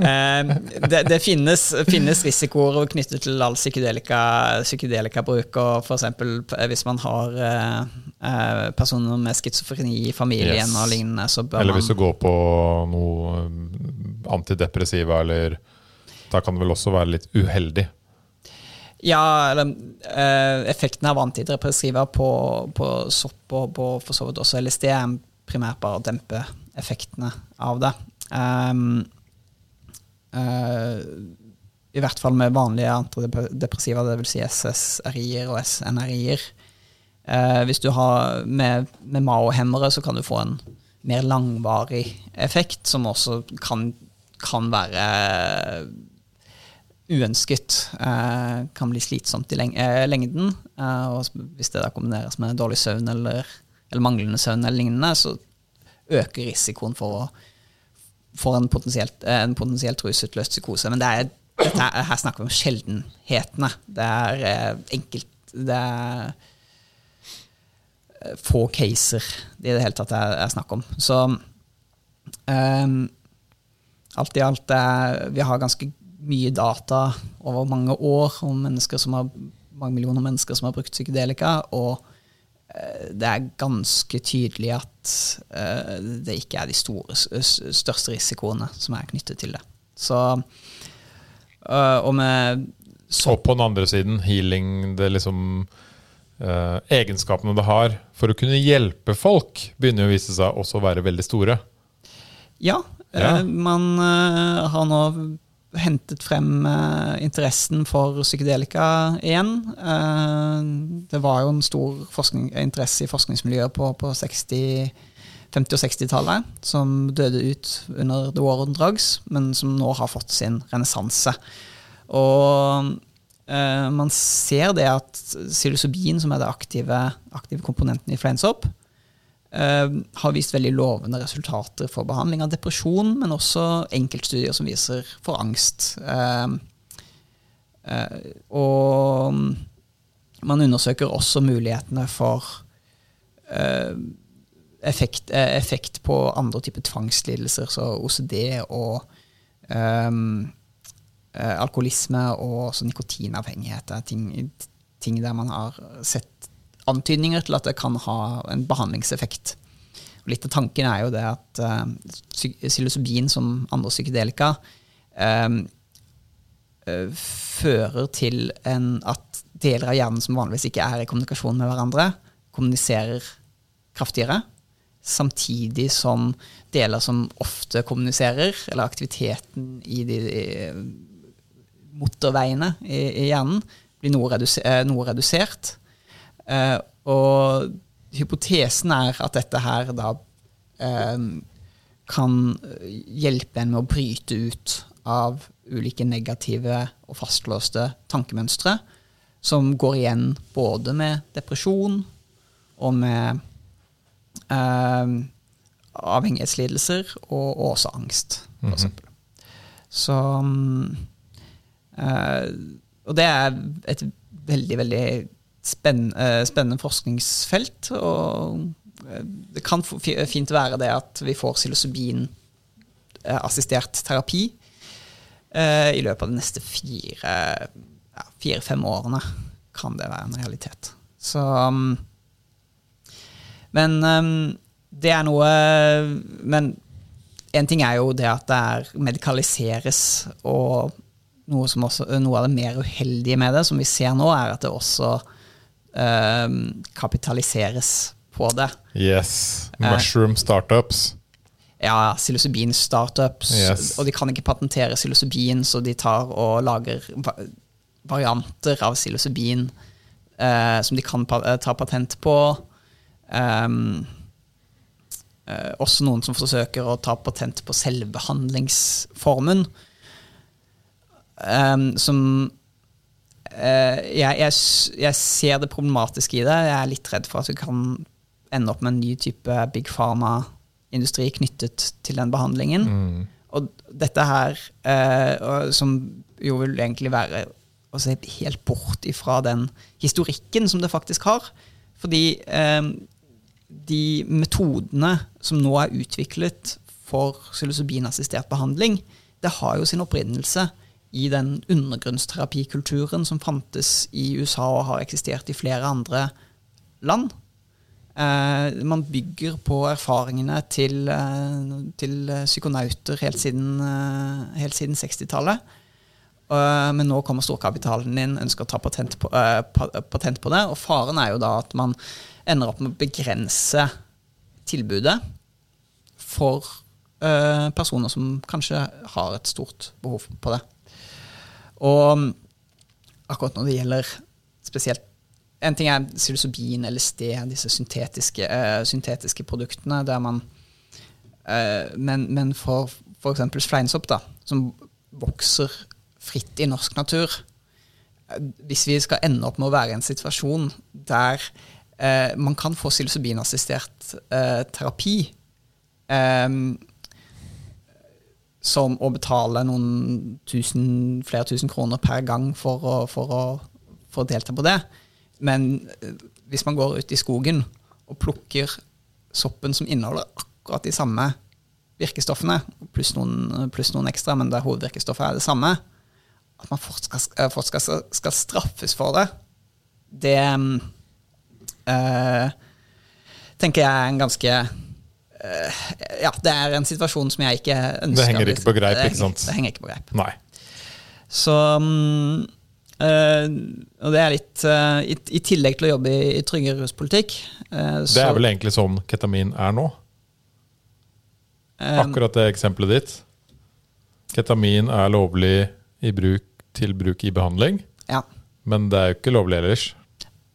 eh, det, det finnes, finnes, risikoer knyttet til all psykedelika, psykedelikabruk. Og f.eks. hvis man har eh, eh, personer med schizofreni i familien yes. og lignende. Så bør eller hvis du går på noe antidepressiva eller da kan det vel også være litt uheldig? Ja, eller eh, effekten av antidepressiva på, på sopp og på for så vidt også LSD er primært bare å dempe effektene av det. Um, uh, I hvert fall med vanlige antidepressiva, dvs. Si SSRI-er og SNRI-er. Uh, hvis du har med, med MAO-hemmere, så kan du få en mer langvarig effekt, som også kan, kan være uønsket eh, kan bli slitsomt i leng eh, lengden. Eh, og hvis det da kombineres med dårlig søvn eller, eller, manglende søvn eller lignende, så øker risikoen for, å, for en potensielt, en potensielt rusutløst psykose. Men er dette her, snakker vi om sjeldenhetene. Det er eh, enkelt Det er eh, få caser det i det hele tatt er, er snakk om. Så um, alt i alt Vi har ganske mye data over mange år om mennesker som har, mange millioner mennesker som har brukt psykedelika. og eh, det er ganske tydelig at uh, det ikke er de store, største risikoene som er knyttet til det. Så, uh, og med så på den andre siden, healing, det liksom eh, Egenskapene det har for å kunne hjelpe folk, begynner jo å vise seg også å være veldig store. Ja. ja. Man har nå hentet frem interessen for psykedelika igjen. det var jo en stor interesse i forskningsmiljøet på, på 60 50- og 60-tallet, som døde ut under The War on Drugs, men som nå har fått sin renessanse. Og eh, man ser det at psilocybin, som er det aktive, aktive komponenten i fleinsopp, eh, har vist veldig lovende resultater for behandling av depresjon, men også enkeltstudier som viser for angst. Eh, eh og man undersøker også mulighetene for eh, effekt, eh, effekt, på andre typer tvangslidelser, så OCD og eh, alkoholisme og også nikotinavhengighet er ting, ting, der man har sett antydninger til at det kan ha en behandlingseffekt. Og litt av tanken er jo det at uh, psilocybin, som andre psykedelika, um, uh, fører til en, at deler av hjernen som vanligvis ikke er i kommunikasjon med hverandre, kommuniserer kraftigere. Samtidig som deler som ofte kommuniserer, eller aktiviteten i de, de motorveiene i, i hjernen blir noe, reduser, eh, noe redusert. Eh, og hypotesen er at dette her da eh, kan hjelpe en med å bryte ut av ulike negative og fastlåste tankemønstre, som går igjen både med depresjon og med eh, avhengighetslidelser og, og, også angst, f.eks. Mm -hmm. Så um, Uh, og det er et veldig, veldig uh, spennende forskningsfelt. Og uh, det kan fint være det at vi får psilocybin-assistert terapi i løpet av de neste fire-fem ja, årene. Kan det være en realitet. Så um, Men um, det er noe Men en ting er jo det at det er medikaliseres og noe, også, noe, av det mer uheldige med det, som vi ser nå, er at det også kapitaliseres på det. Yes. Mushroom startups. Ja, psilocybin-startups. Yes. Og de kan ikke patentere psilocybin, så de tar og lager varianter av psilocybin eh, som de kan pa ta patent på. Um, eh, også noen som forsøker å ta patent på selvbehandlingsformen um, som uh, jeg, jeg, jeg, ser det problematiske i det. Jeg er litt redd for at vi kan ende opp med en ny type big pharma-industri knyttet til den behandlingen. Mm. Og dette her, uh, som jo vil egentlig være å se helt bort ifra den historikken som det faktisk har. Fordi um, de metodene som nå er utviklet for psilocybinassistert behandling, det har jo sin opprinnelse i den undergrunnsterapikulturen som fantes i USA og har eksistert i flere andre land. Eh, man bygger på erfaringene til, eh, til psykonauter helt siden, eh, siden 60-tallet. Eh, men nå kommer storkapitalen inn, ønsker å ta patent på, eh, patent på det. Og faren er jo da at man ender opp med å begrense tilbudet for personer som kanskje har et stort behov på det. Og akkurat når det gjelder spesielt En ting er psilocybin, LSD, disse syntetiske, uh, syntetiske produktene der man uh, Men, men for f.eks. fleinsopp, da, som vokser fritt i norsk natur uh, Hvis vi skal ende opp med å være i en situasjon der man kan få psilocybinassistert terapi um, som å betale noen tusen, flere tusen kroner per gang for å, for å, for å delta på det. Men eh, hvis man går ut i skogen og plukker soppen som inneholder akkurat de samme virkestoffene, pluss noen, pluss noen ekstra, men der hovedvirkestoffet er det samme, at man fortsatt eh, skal, skal straffes for det, det øh, tenker jeg er en ganske Ja, det er en situasjon som jeg ikke ønsker. Det henger ikke på greip, det ikke sant? Det henger ikke på greip. Nei. Så eh, Og det er litt eh, i, I tillegg til å jobbe i, i tryggere ruspolitikk eh, Det er vel egentlig sånn ketamin er nå? eh, Akkurat det eksempelet ditt. Ketamin er lovlig i bruk, til bruk i behandling, Ja. men det er jo ikke lovlig ellers.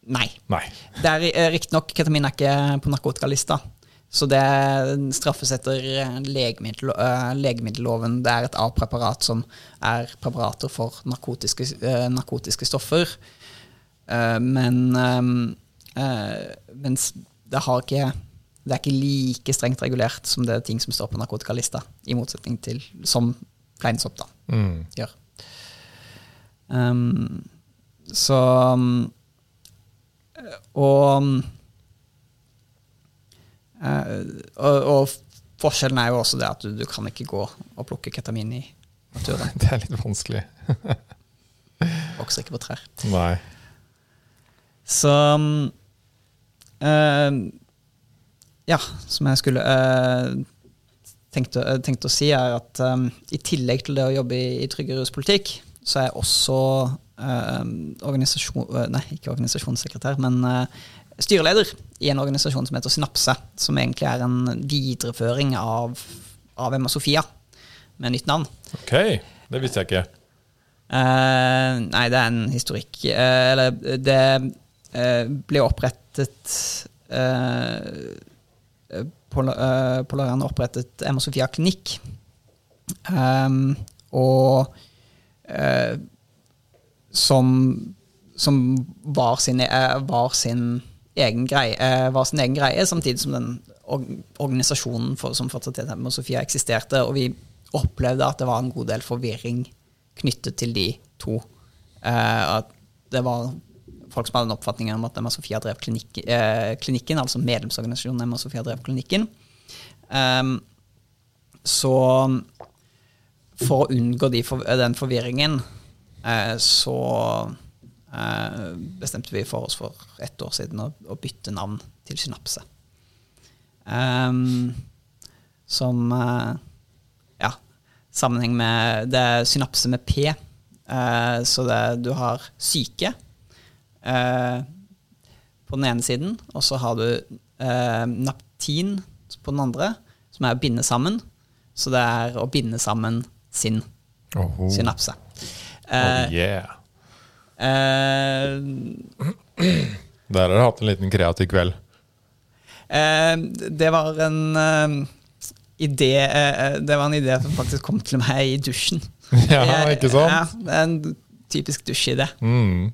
Nei. Nei. Det er eh, riktignok Ketamin er ikke på narkotikalista. Så det straffes etter eh, legemiddel, eh, legemiddelloven. Det er et A-preparat som er preparater for narkotiske, eh, narkotiske stoffer. Men mens det har ikke det er ikke like strengt regulert som det er ting som står på narkotikalista, i motsetning til som fleinsopp da, Mm. gjør. Um, så um, og, eh, og, og forskjellen er jo også det at du, du kan ikke gå og plukke ketamin i naturen. Det er litt vanskelig. Vokser ikke på trær. Nei. Så eh, Ja, som jeg skulle uh, tenkte, eh, tenkte å si, er at um, i tillegg til det å jobbe i, i trygge ruspolitikk, så er jeg også eh, organisasjon, eh, nei, ikke organisasjonssekretær, men eh, styreleder i en organisasjon som heter Synapse, som egentlig er en videreføring av, av Emma Sofia, med nytt navn. Ok, det visste jeg ikke. Uh, nei, det er en historikk. uh, eller det uh, ble opprettet uh, Polarian opprettet Emma Sofia klinikk. Um, og som, som var, sin, var, sin egen greie, eh, var sin egen greie, samtidig som den organisasjonen for, som fortsatt heter Emma Sofia eksisterte. Og vi opplevde at det var en god del forvirring knyttet til de to. Eh, at det var folk som hadde en oppfatning om at Emma Sofia drev klinik, eh, klinikken, altså medlemsorganisasjonen Emma Sofia drev klinikken. Um, så for å unngå de den forvirringen, eh, så bestemte vi for oss for ett år siden å, å bytte navn til Synapse. Um, som eh, Ja, sammenheng med Det er synapse med P. Uh, så det, du har syke uh, på den ene siden, og så har du uh, naptin på den andre, som er å binde sammen. Så det er å binde sammen sin Oho. synapse. oh Eh, yeah. Eh, Der har du hatt en liten kreativ kveld. eh, det var en eh, idé Det var en idé som faktisk kom til meg i dusjen. Ja, ikke sant? Ja, en typisk dusjidé. Mm.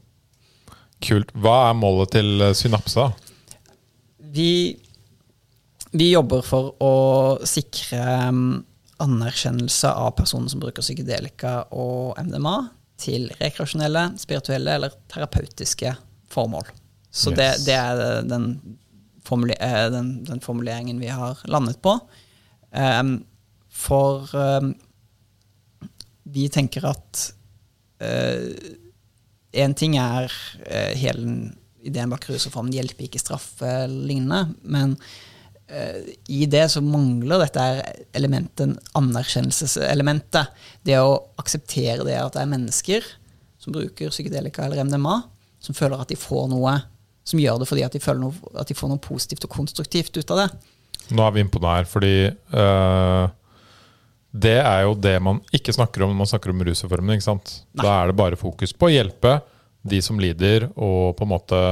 Kult. Hva er målet til Synapsa? Vi, vi jobber for å sikre um, anerkjennelse av personer som bruker psykedelika og MDMA til rekreasjonelle, spirituelle eller terapeutiske formål. Så det, Yes. det er den, formule, eh, den, den formuleringen vi har landet på. Um, for um, vi tenker at én ting er uh, hele ideen bak rusreformen hjelpe, ikke straffe lignende, men eh, i det så mangler dette elementet, anerkjennelseselementet. Det å akseptere det at det er mennesker som bruker psykedelika eller MDMA, som føler at de får noe som gjør det fordi at de føler noe, at de får noe positivt og konstruktivt ut av det. Nå er vi inne på det her, fordi øh, det er jo det man ikke snakker om når man snakker om rusreformen. ikke sant? Nei. Da er det bare fokus på å hjelpe de som lider, og på en måte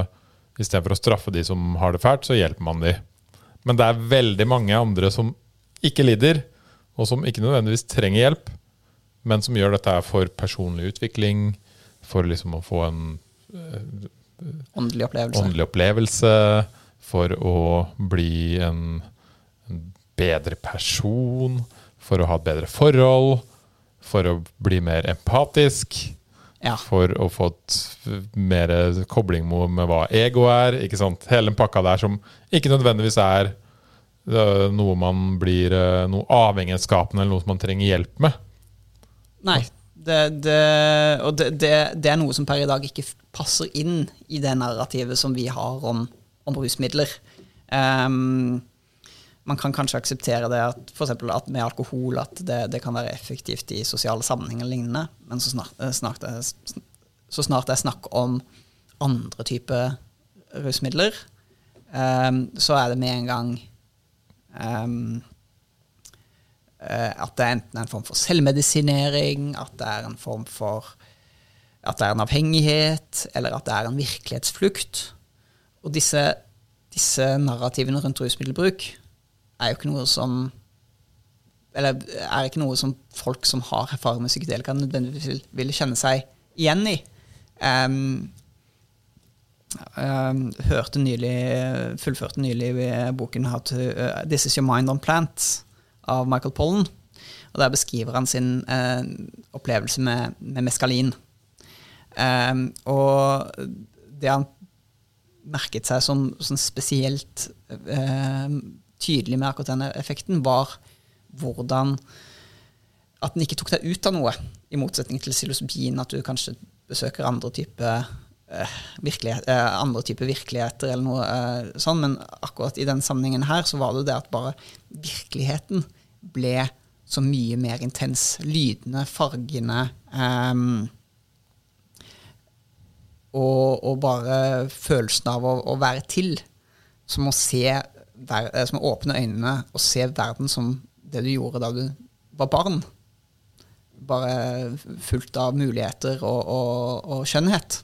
istedenfor å straffe de som har det fælt, så hjelper man de. Men det er veldig mange andre som ikke lider, og som ikke nødvendigvis trenger hjelp, men som gjør dette for personlig utvikling, for liksom å få en Åndelig opplevelse. åndelig opplevelse, for å bli en, en bedre person, for å ha et bedre forhold, for å bli mer empatisk, Ja. for å få mer kobling med med hva ego er. ikke sant? Hele den pakka der som ikke nødvendigvis er øh, noe man blir øh, Noe avhengighetsskapende eller noe som man trenger hjelp med. Nei. Det, det, og det, det, det er noe som per i dag ikke passer inn i det narrativet som vi har om, om rusmidler. Ehm, man kan kanskje akseptere det at, for med alkohol at det, det kan være effektivt i sosiale sammenhenger lignende, men så snart, eh, snart, det, så snart det er snakk om andre typer rusmidler, um, så er det med en gang eh, at det er enten en form for selvmedisinering, at det er en form for at det er en avhengighet, eller at det er en virkelighetsflukt. Og disse, disse narrativene rundt rusmiddelbruk er jo ikke noe som Eller er ikke noe som folk som har erfaring med psykedelika, nødvendigvis vil, vil kjenne seg igjen i. Um, um, hørte nylig, fullførte nylig boken How to, uh, 'This Is Your Mind on Plants' av Michael Pollen. Og Der beskriver han sin uh, opplevelse med, med meskalin. Um, og det han merket seg som, som spesielt eh, tydelig med akkurat denne effekten, var hvordan at den ikke tok deg ut av noe, i motsetning til psilocybin, at du kanskje besøker andre typer eh, virkelighet, eh, andre type virkeligheter eller noe eh, sånn, men akkurat i den sammenhengen her så var det det at bare virkeligheten ble så mye mer intens. Lydene, fargene ehm, og, og bare følelsen av å, å være til. Som å se Som å åpne øynene og se verden som det du gjorde da du var barn. Bare fullt av muligheter og, og, og skjønnhet.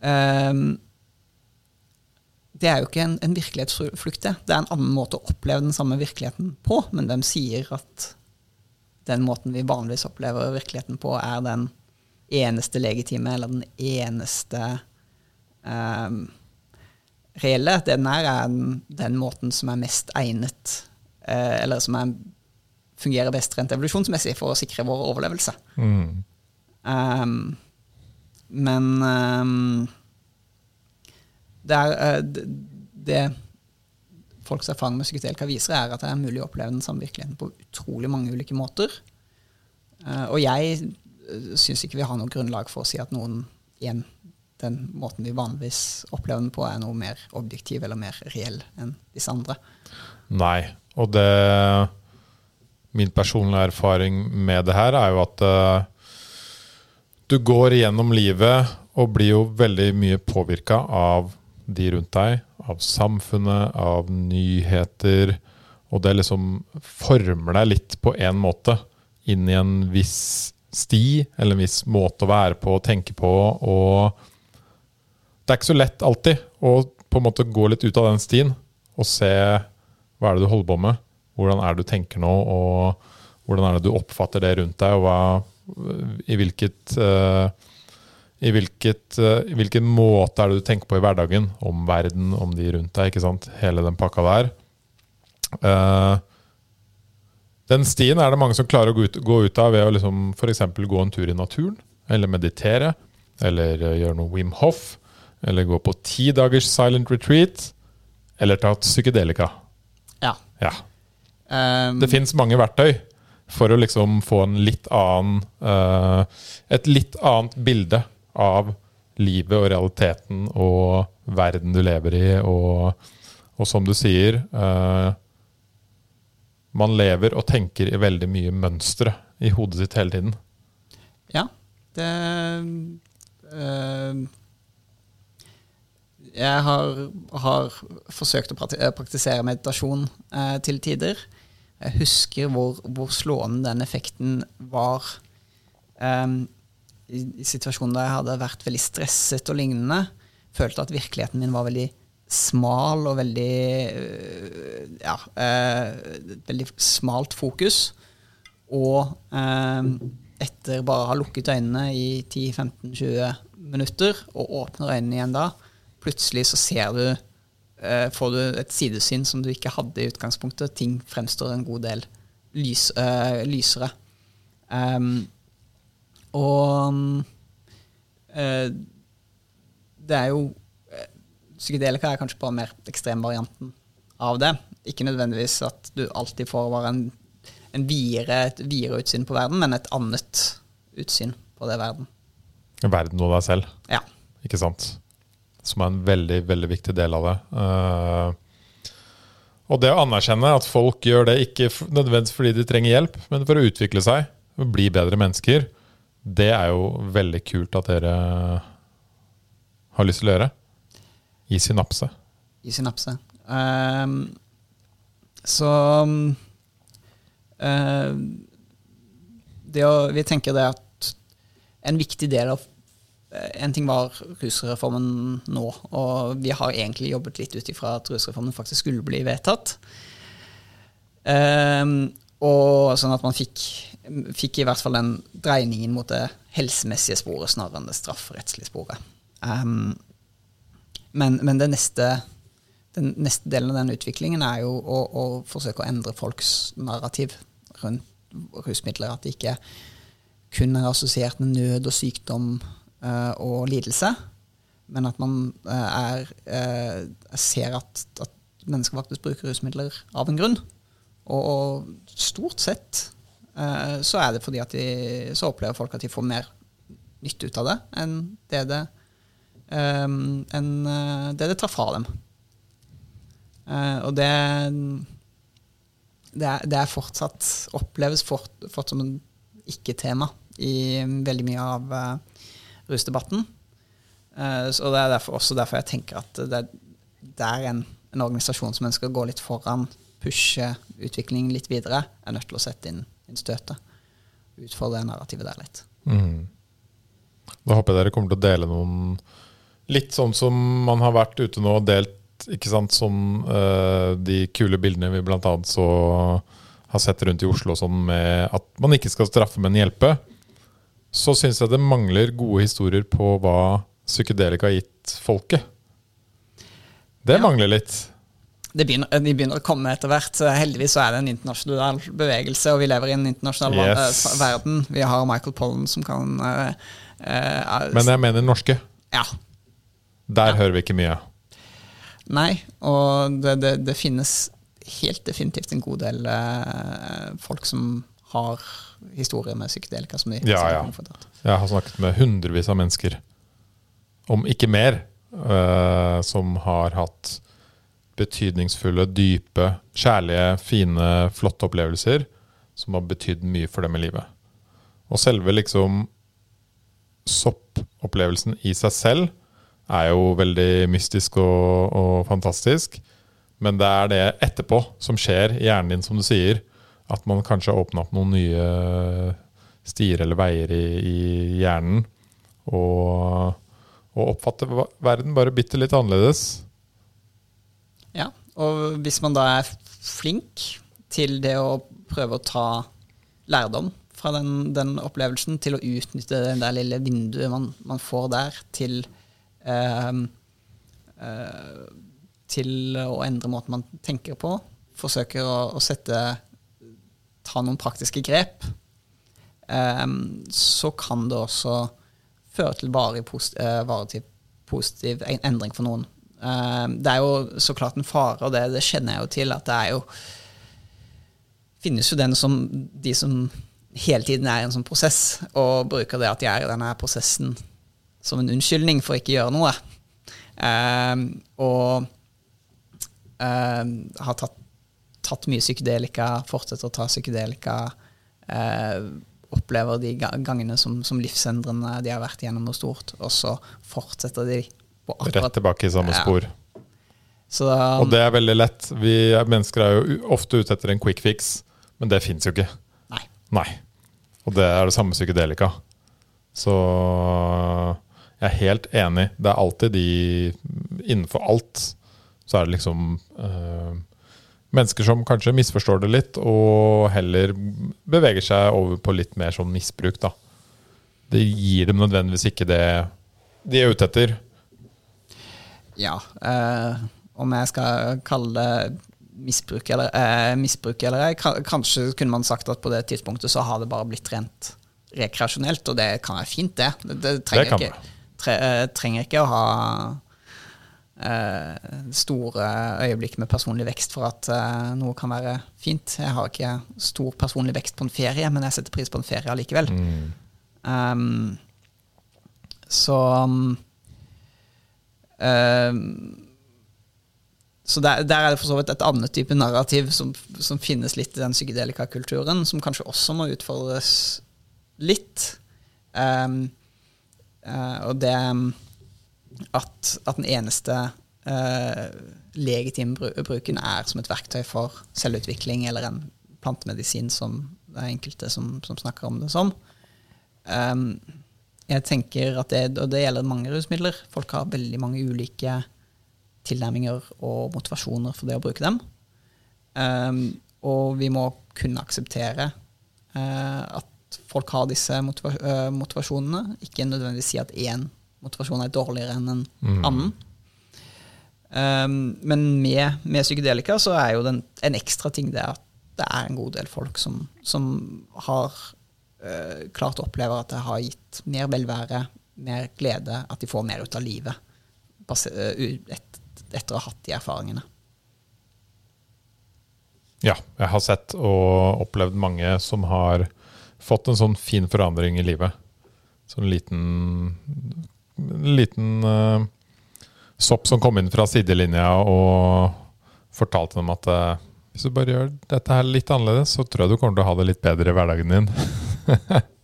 Um, det er jo ikke en, en virkelighetsflukt, det. Det er en annen måte å oppleve den samme virkeligheten på. Men hvem sier at den måten vi vanligvis opplever virkeligheten på, er den eneste legitime, eller den eneste ehm, reelle? Den her er den, den måten som er mest egnet, eh, eller som er, fungerer best rent evolusjonsmessig for å sikre vår overlevelse. Mm. Um, men um, det er eh, det, det folks erfaring med psykedelika viser, er at det er mulig å oppleve den samme virkeligheten på utrolig mange ulike måter. Eh, og jeg uh, syns ikke vi har noe grunnlag for å si at noen igjen den måten vi vanligvis opplever den på, er noe mer objektiv eller mer reell enn disse andre. Nei. Og det Min personlige erfaring med det her er jo at uh, du går gjennom livet og blir jo veldig mye påvirka av de rundt deg, av samfunnet, av nyheter. Og det liksom former deg litt på en måte inn i en viss sti, eller en viss måte å være på og tenke på. Og det er ikke så lett alltid å på en måte gå litt ut av den stien og se hva er det du holder på med, hvordan er det du tenker nå, og hvordan er det du oppfatter det rundt deg, og hva, i hvilket uh, i hvilket, uh, i hvilken måte er det du tenker på i hverdagen, om verden, om de rundt deg, ikke sant? Hele den pakka der. Uh, den stien er det mange som klarer å gå ut, gå ut av ved å liksom f.eks. gå en tur i naturen, eller meditere, eller gjøre noe Wim Hof, eller gå på ti dagers silent retreat, eller ta psykedelika. Ja. Ja. Um, Det fins mange verktøy for å liksom få en litt annen uh, Et litt annet bilde av livet og realiteten og verden du lever i, og, og som du sier uh, Man lever og tenker i veldig mye mønstre i hodet sitt hele tiden. Ja, det eh, Jeg har, har forsøkt å eh, praktisere meditasjon eh, til tider. Jeg husker hvor, hvor slående den effekten var eh, i, i situasjonen der jeg hadde vært veldig stresset og lignende. Følte at virkeligheten min var veldig smal og veldig øh, Ja, eh, veldig smalt fokus. Og eh, etter bare å ha lukket øynene i 10-15-20 minutter, og åpner øynene igjen da, plutselig så ser du eh, får du et sidesyn som du ikke hadde i utgangspunktet. Ting fremstår en god del lys, eh, lysere. Um, og eh, det er jo eh, Psykedelika er kanskje bare mer ekstremvarianten av det. Ikke nødvendigvis at du alltid får bare en, en videre, et videre utsyn på verden, men et annet utsyn på det verden. Verden og deg selv, Ja. ikke sant? Som er en veldig, veldig viktig del av det. Uh, og det å anerkjenne at folk gjør det ikke nødvendigvis fordi de trenger hjelp, men for å utvikle seg, og bli bedre mennesker, det er jo veldig kult at dere har lyst til å gjøre. I synapse. i synapse. Uh, så uh, å, Vi tenker det at en viktig del av En ting var rusreformen nå, og vi har egentlig jobbet litt ut ifra at rusreformen faktisk skulle bli vedtatt. Um, og sånn at man fikk, fikk i hvert fall den dreiningen mot det helsemessige sporet snarere enn det strafferettslige sporet. Um, men, men neste, den neste delen av den utviklingen er jo å, å forsøke å endre folks narrativ rundt rusmidler. At det ikke kun er assosiert med nød og sykdom eh, og lidelse, men at man eh, er, eh, ser at, at mennesker faktisk bruker rusmidler av en grunn. Og, og stort sett eh, så er det fordi at de, så opplever folk at de får mer nytte ut av det enn det det enn eh, det det tar fra dem. Eh, og det, det, er, det er fortsatt oppleves fort, fort som en ikke-tema i veldig mye av eh, rusdebatten. Eh, så det er derfor, også derfor jeg tenker at det, det er en, en organisasjon som ønsker å gå litt foran, pushe utviklingen litt videre, er nødt til å sette inn, inn støtet. Utfordre narrativet der litt. Mm. Da håper jeg dere kommer til å dele noen Litt sånn som man har vært ute nå og delt ikke sant, som uh, de kule bildene vi bl.a. så har sett rundt i Oslo, sånn med at man ikke skal straffe, men hjelpe. Så syns jeg det mangler gode historier på hva psykedelika har gitt folket. Det Ja. mangler litt. Det begynner, de begynner å komme etter hvert. Heldigvis så er det en internasjonal bevegelse, og vi lever i en internasjonal Yes. eh, verden. Vi har Michael Pollan som kan uh, uh, Men jeg mener norske. Ja. Der hører vi ikke mye. Nei, og det, det, det finnes helt definitivt en god del uh, folk som har historier med psykedelika som de Ja, ja. Jeg har snakket med hundrevis av mennesker, om ikke mer, uh, som har hatt betydningsfulle, dype, kjærlige, fine, flotte opplevelser som har betydd mye for dem i livet. Og selve liksom soppopplevelsen i seg selv er jo veldig mystisk og, og fantastisk. Men det er det etterpå som skjer i hjernen din, som du sier. At man kanskje har åpna opp noen nye stier eller veier i, i hjernen. Og, og oppfatter verden bare bitte litt annerledes. Ja, og hvis man da er flink til det å prøve å ta lærdom fra den, den opplevelsen, til å utnytte det der lille vinduet man, man får der, til eh, eh, til å endre måten man tenker på. Forsøker å, å sette ta noen praktiske grep. ehm, så kan det også føre til varig eh, positiv en- endring for noen. Eh, det er jo så klart en fare, og det, det kjenner jeg jo til, at det er jo finnes jo den som de som hele tiden er i en sånn prosess, og bruker det at de er i denne prosessen som en unnskyldning for ikke å gjøre noe. Um, og um, har tatt, tatt mye psykedelika, fortsetter å ta psykedelika. Eh, opplever de gangene som, som livsendrende de har vært gjennom noe stort, og så fortsetter de på Rett tilbake i samme Ja. spor. um, Og det er veldig lett. Vi er- mennesker er jo ofte ute etter en quick fix, men det fins jo ikke. Nei. Nei. Og det er det samme psykedelika. Så jeg er helt enig. Det er alltid de Innenfor alt så er det liksom eh, mennesker som kanskje misforstår det litt, og heller beveger seg over på litt mer sånn misbruk, da. Det gir dem nødvendigvis ikke det de er ute etter. Ja, eh, om jeg skal kalle det misbruk eller, eh, misbruk eller ei. Kanskje kunne man sagt at på det tidspunktet så har det bare blitt rent rekreasjonelt, og det kan være fint, det. Det, det trenger, det ikke, tre, eh, trenger ikke å ha store øyeblikk med personlig vekst for at eh, noe kan være fint. Jeg har ikke stor personlig vekst på en ferie, men jeg setter pris på en ferie allikevel. Mm. Um, så um, Så der, der er det for så vidt et annet type narrativ som, som finnes litt i den psykedelikakulturen, som kanskje også må utfordres litt. Um, uh, og det at, at den eneste eh, legitime bruken er som et verktøy for selvutvikling eller en plantemedisin, som det er enkelte som, som snakker om det som. Um, jeg tenker at det, og det gjelder mange rusmidler. Folk har veldig mange ulike tilnærminger og motivasjoner for det å bruke dem. Um, og vi må kunne akseptere uh, at folk har disse motiva eh, motivasjonene. Ikke nødvendigvis si at én motivasjon er dårligere enn en Mm. annen. Um, men med, med psykedelika så er jo den, en, ekstra ting det at det er en god del folk som, som har uh, klart å oppleve at det har gitt mer velvære, mer glede, at de får mer ut av livet eh, et, etter å ha hatt de erfaringene. Ja, jeg har sett og opplevd mange som har fått en sånn fin forandring i livet. Sånn liten liten uh, sopp som kom inn fra sidelinja og fortalte dem at uh, hvis du bare gjør dette her litt annerledes, så tror jeg du kommer til å ha det litt bedre i hverdagen din.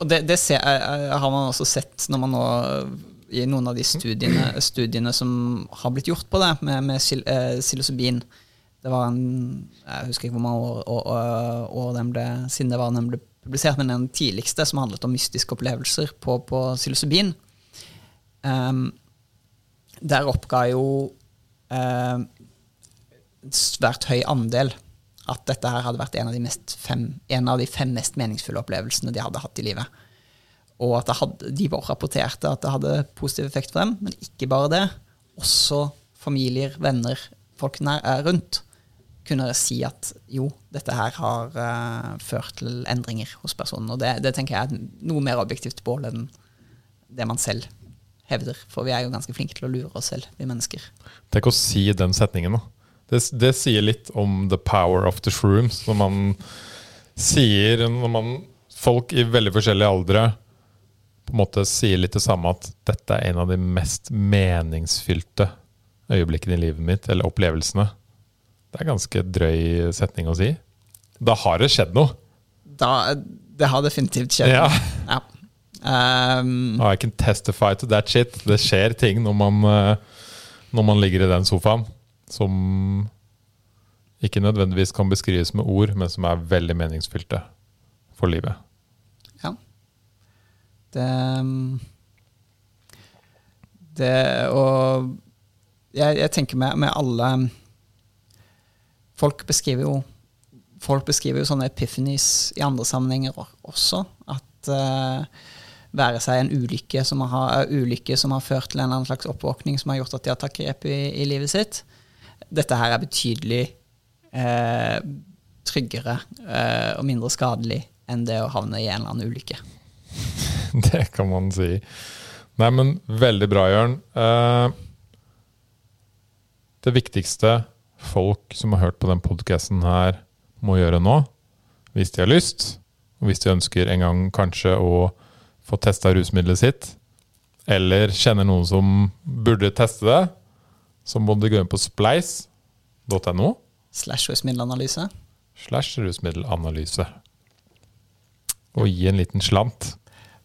Og det, det ser, eh, har man også sett når man nå i noen av de studiene, studiene som har blitt gjort på det, med, med sil, eh, psilocybin. Det var en Jeg husker ikke hvor mange år, år, år- år den ble, siden det var den ble publisert, men den tidligste som handlet om mystiske opplevelser på, på psilocybin. Um, der oppga jo eh, svært høy andel at dette her hadde vært en av fem, en av de fem mest meningsfulle opplevelsene de hadde hatt i livet. Og at hadde, de rapporterte at det hadde positiv effekt for dem, men ikke bare det. Også familier, venner, folk nær, rundt kunne si at jo, dette her har uh, ført til endringer hos personen. Og det, det tenker jeg er noe mer objektivt bål enn det man selv hevder. For vi er jo ganske flinke til å lure oss selv, vi mennesker. Tenk å si den setningen, da. Det, det sier litt om the power of the shrooms. Når man sier Når man, folk i veldig forskjellige aldre på en måte sier litt det samme, at dette er en av de mest meningsfylte øyeblikkene i livet mitt, eller opplevelsene. Det er ganske drøy setning å si. Da har det skjedd noe. Da, det har definitivt skjedd. Ja. Ja. Um, I can testify to that shit. Det skjer ting når man, eh, når man ligger i den sofaen som ikke nødvendigvis kan beskrives med ord, men som er veldig meningsfylte for livet. ja. Det Det Og jeg, jeg tenker med, med alle Folk beskriver jo Folk beskriver jo sånne epiphanies i andre sammenhenger også. At uh, være seg en ulykke som, har, ulykke som har ført til en eller annen slags oppvåkning som har gjort at de har tatt grep i, i livet sitt. Dette her er betydelig uh, tryggere uh, og mindre skadelig enn det å havne i en eller annen ulykke. Det kan man si. Nei, men veldig bra, Jørn. Eh, det viktigste folk som har hørt på den podkasten her, må gjøre nå, hvis de har lyst, og hvis de ønsker en gang kanskje å få testa rusmiddelet sitt, eller kjenner noen som burde teste det, så må de gå inn på spleis.no Slash rusmiddelanalyse. slash rusmiddelanalyse. Og gi en liten slant.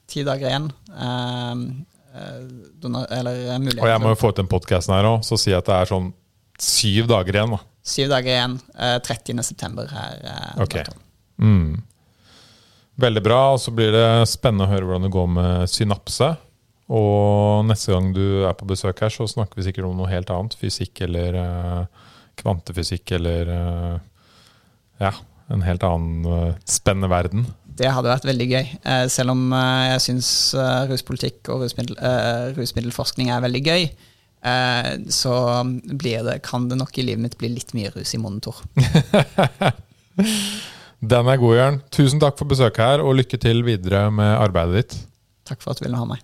Ti dager igjen. Eh, eh, eller eh, mulighet Og jeg må jo få ut den podkasten her òg, så si at det er sånn syv dager igjen. da. syv dager igjen. Eh, 30. september her. Eh, Ok. Mm. Veldig bra. Og så blir det spennende å høre hvordan det går med synapse. Og neste gang du er på besøk her, så snakker vi sikkert om noe helt annet. Fysikk eller eh, kvantefysikk eller eh, Ja, en helt annen eh, spennende verden. Det hadde vært veldig gøy. Eh, selv om eh, jeg syns eh, ruspolitikk og rusmiddel, eh, rusmiddelforskning er veldig gøy, eh, så blir det, kan det nok i livet mitt bli litt mye rus i monitor. Den er god, Jørn. Tusen takk for besøket her, og lykke til videre med arbeidet ditt. Takk for at du ville ha meg.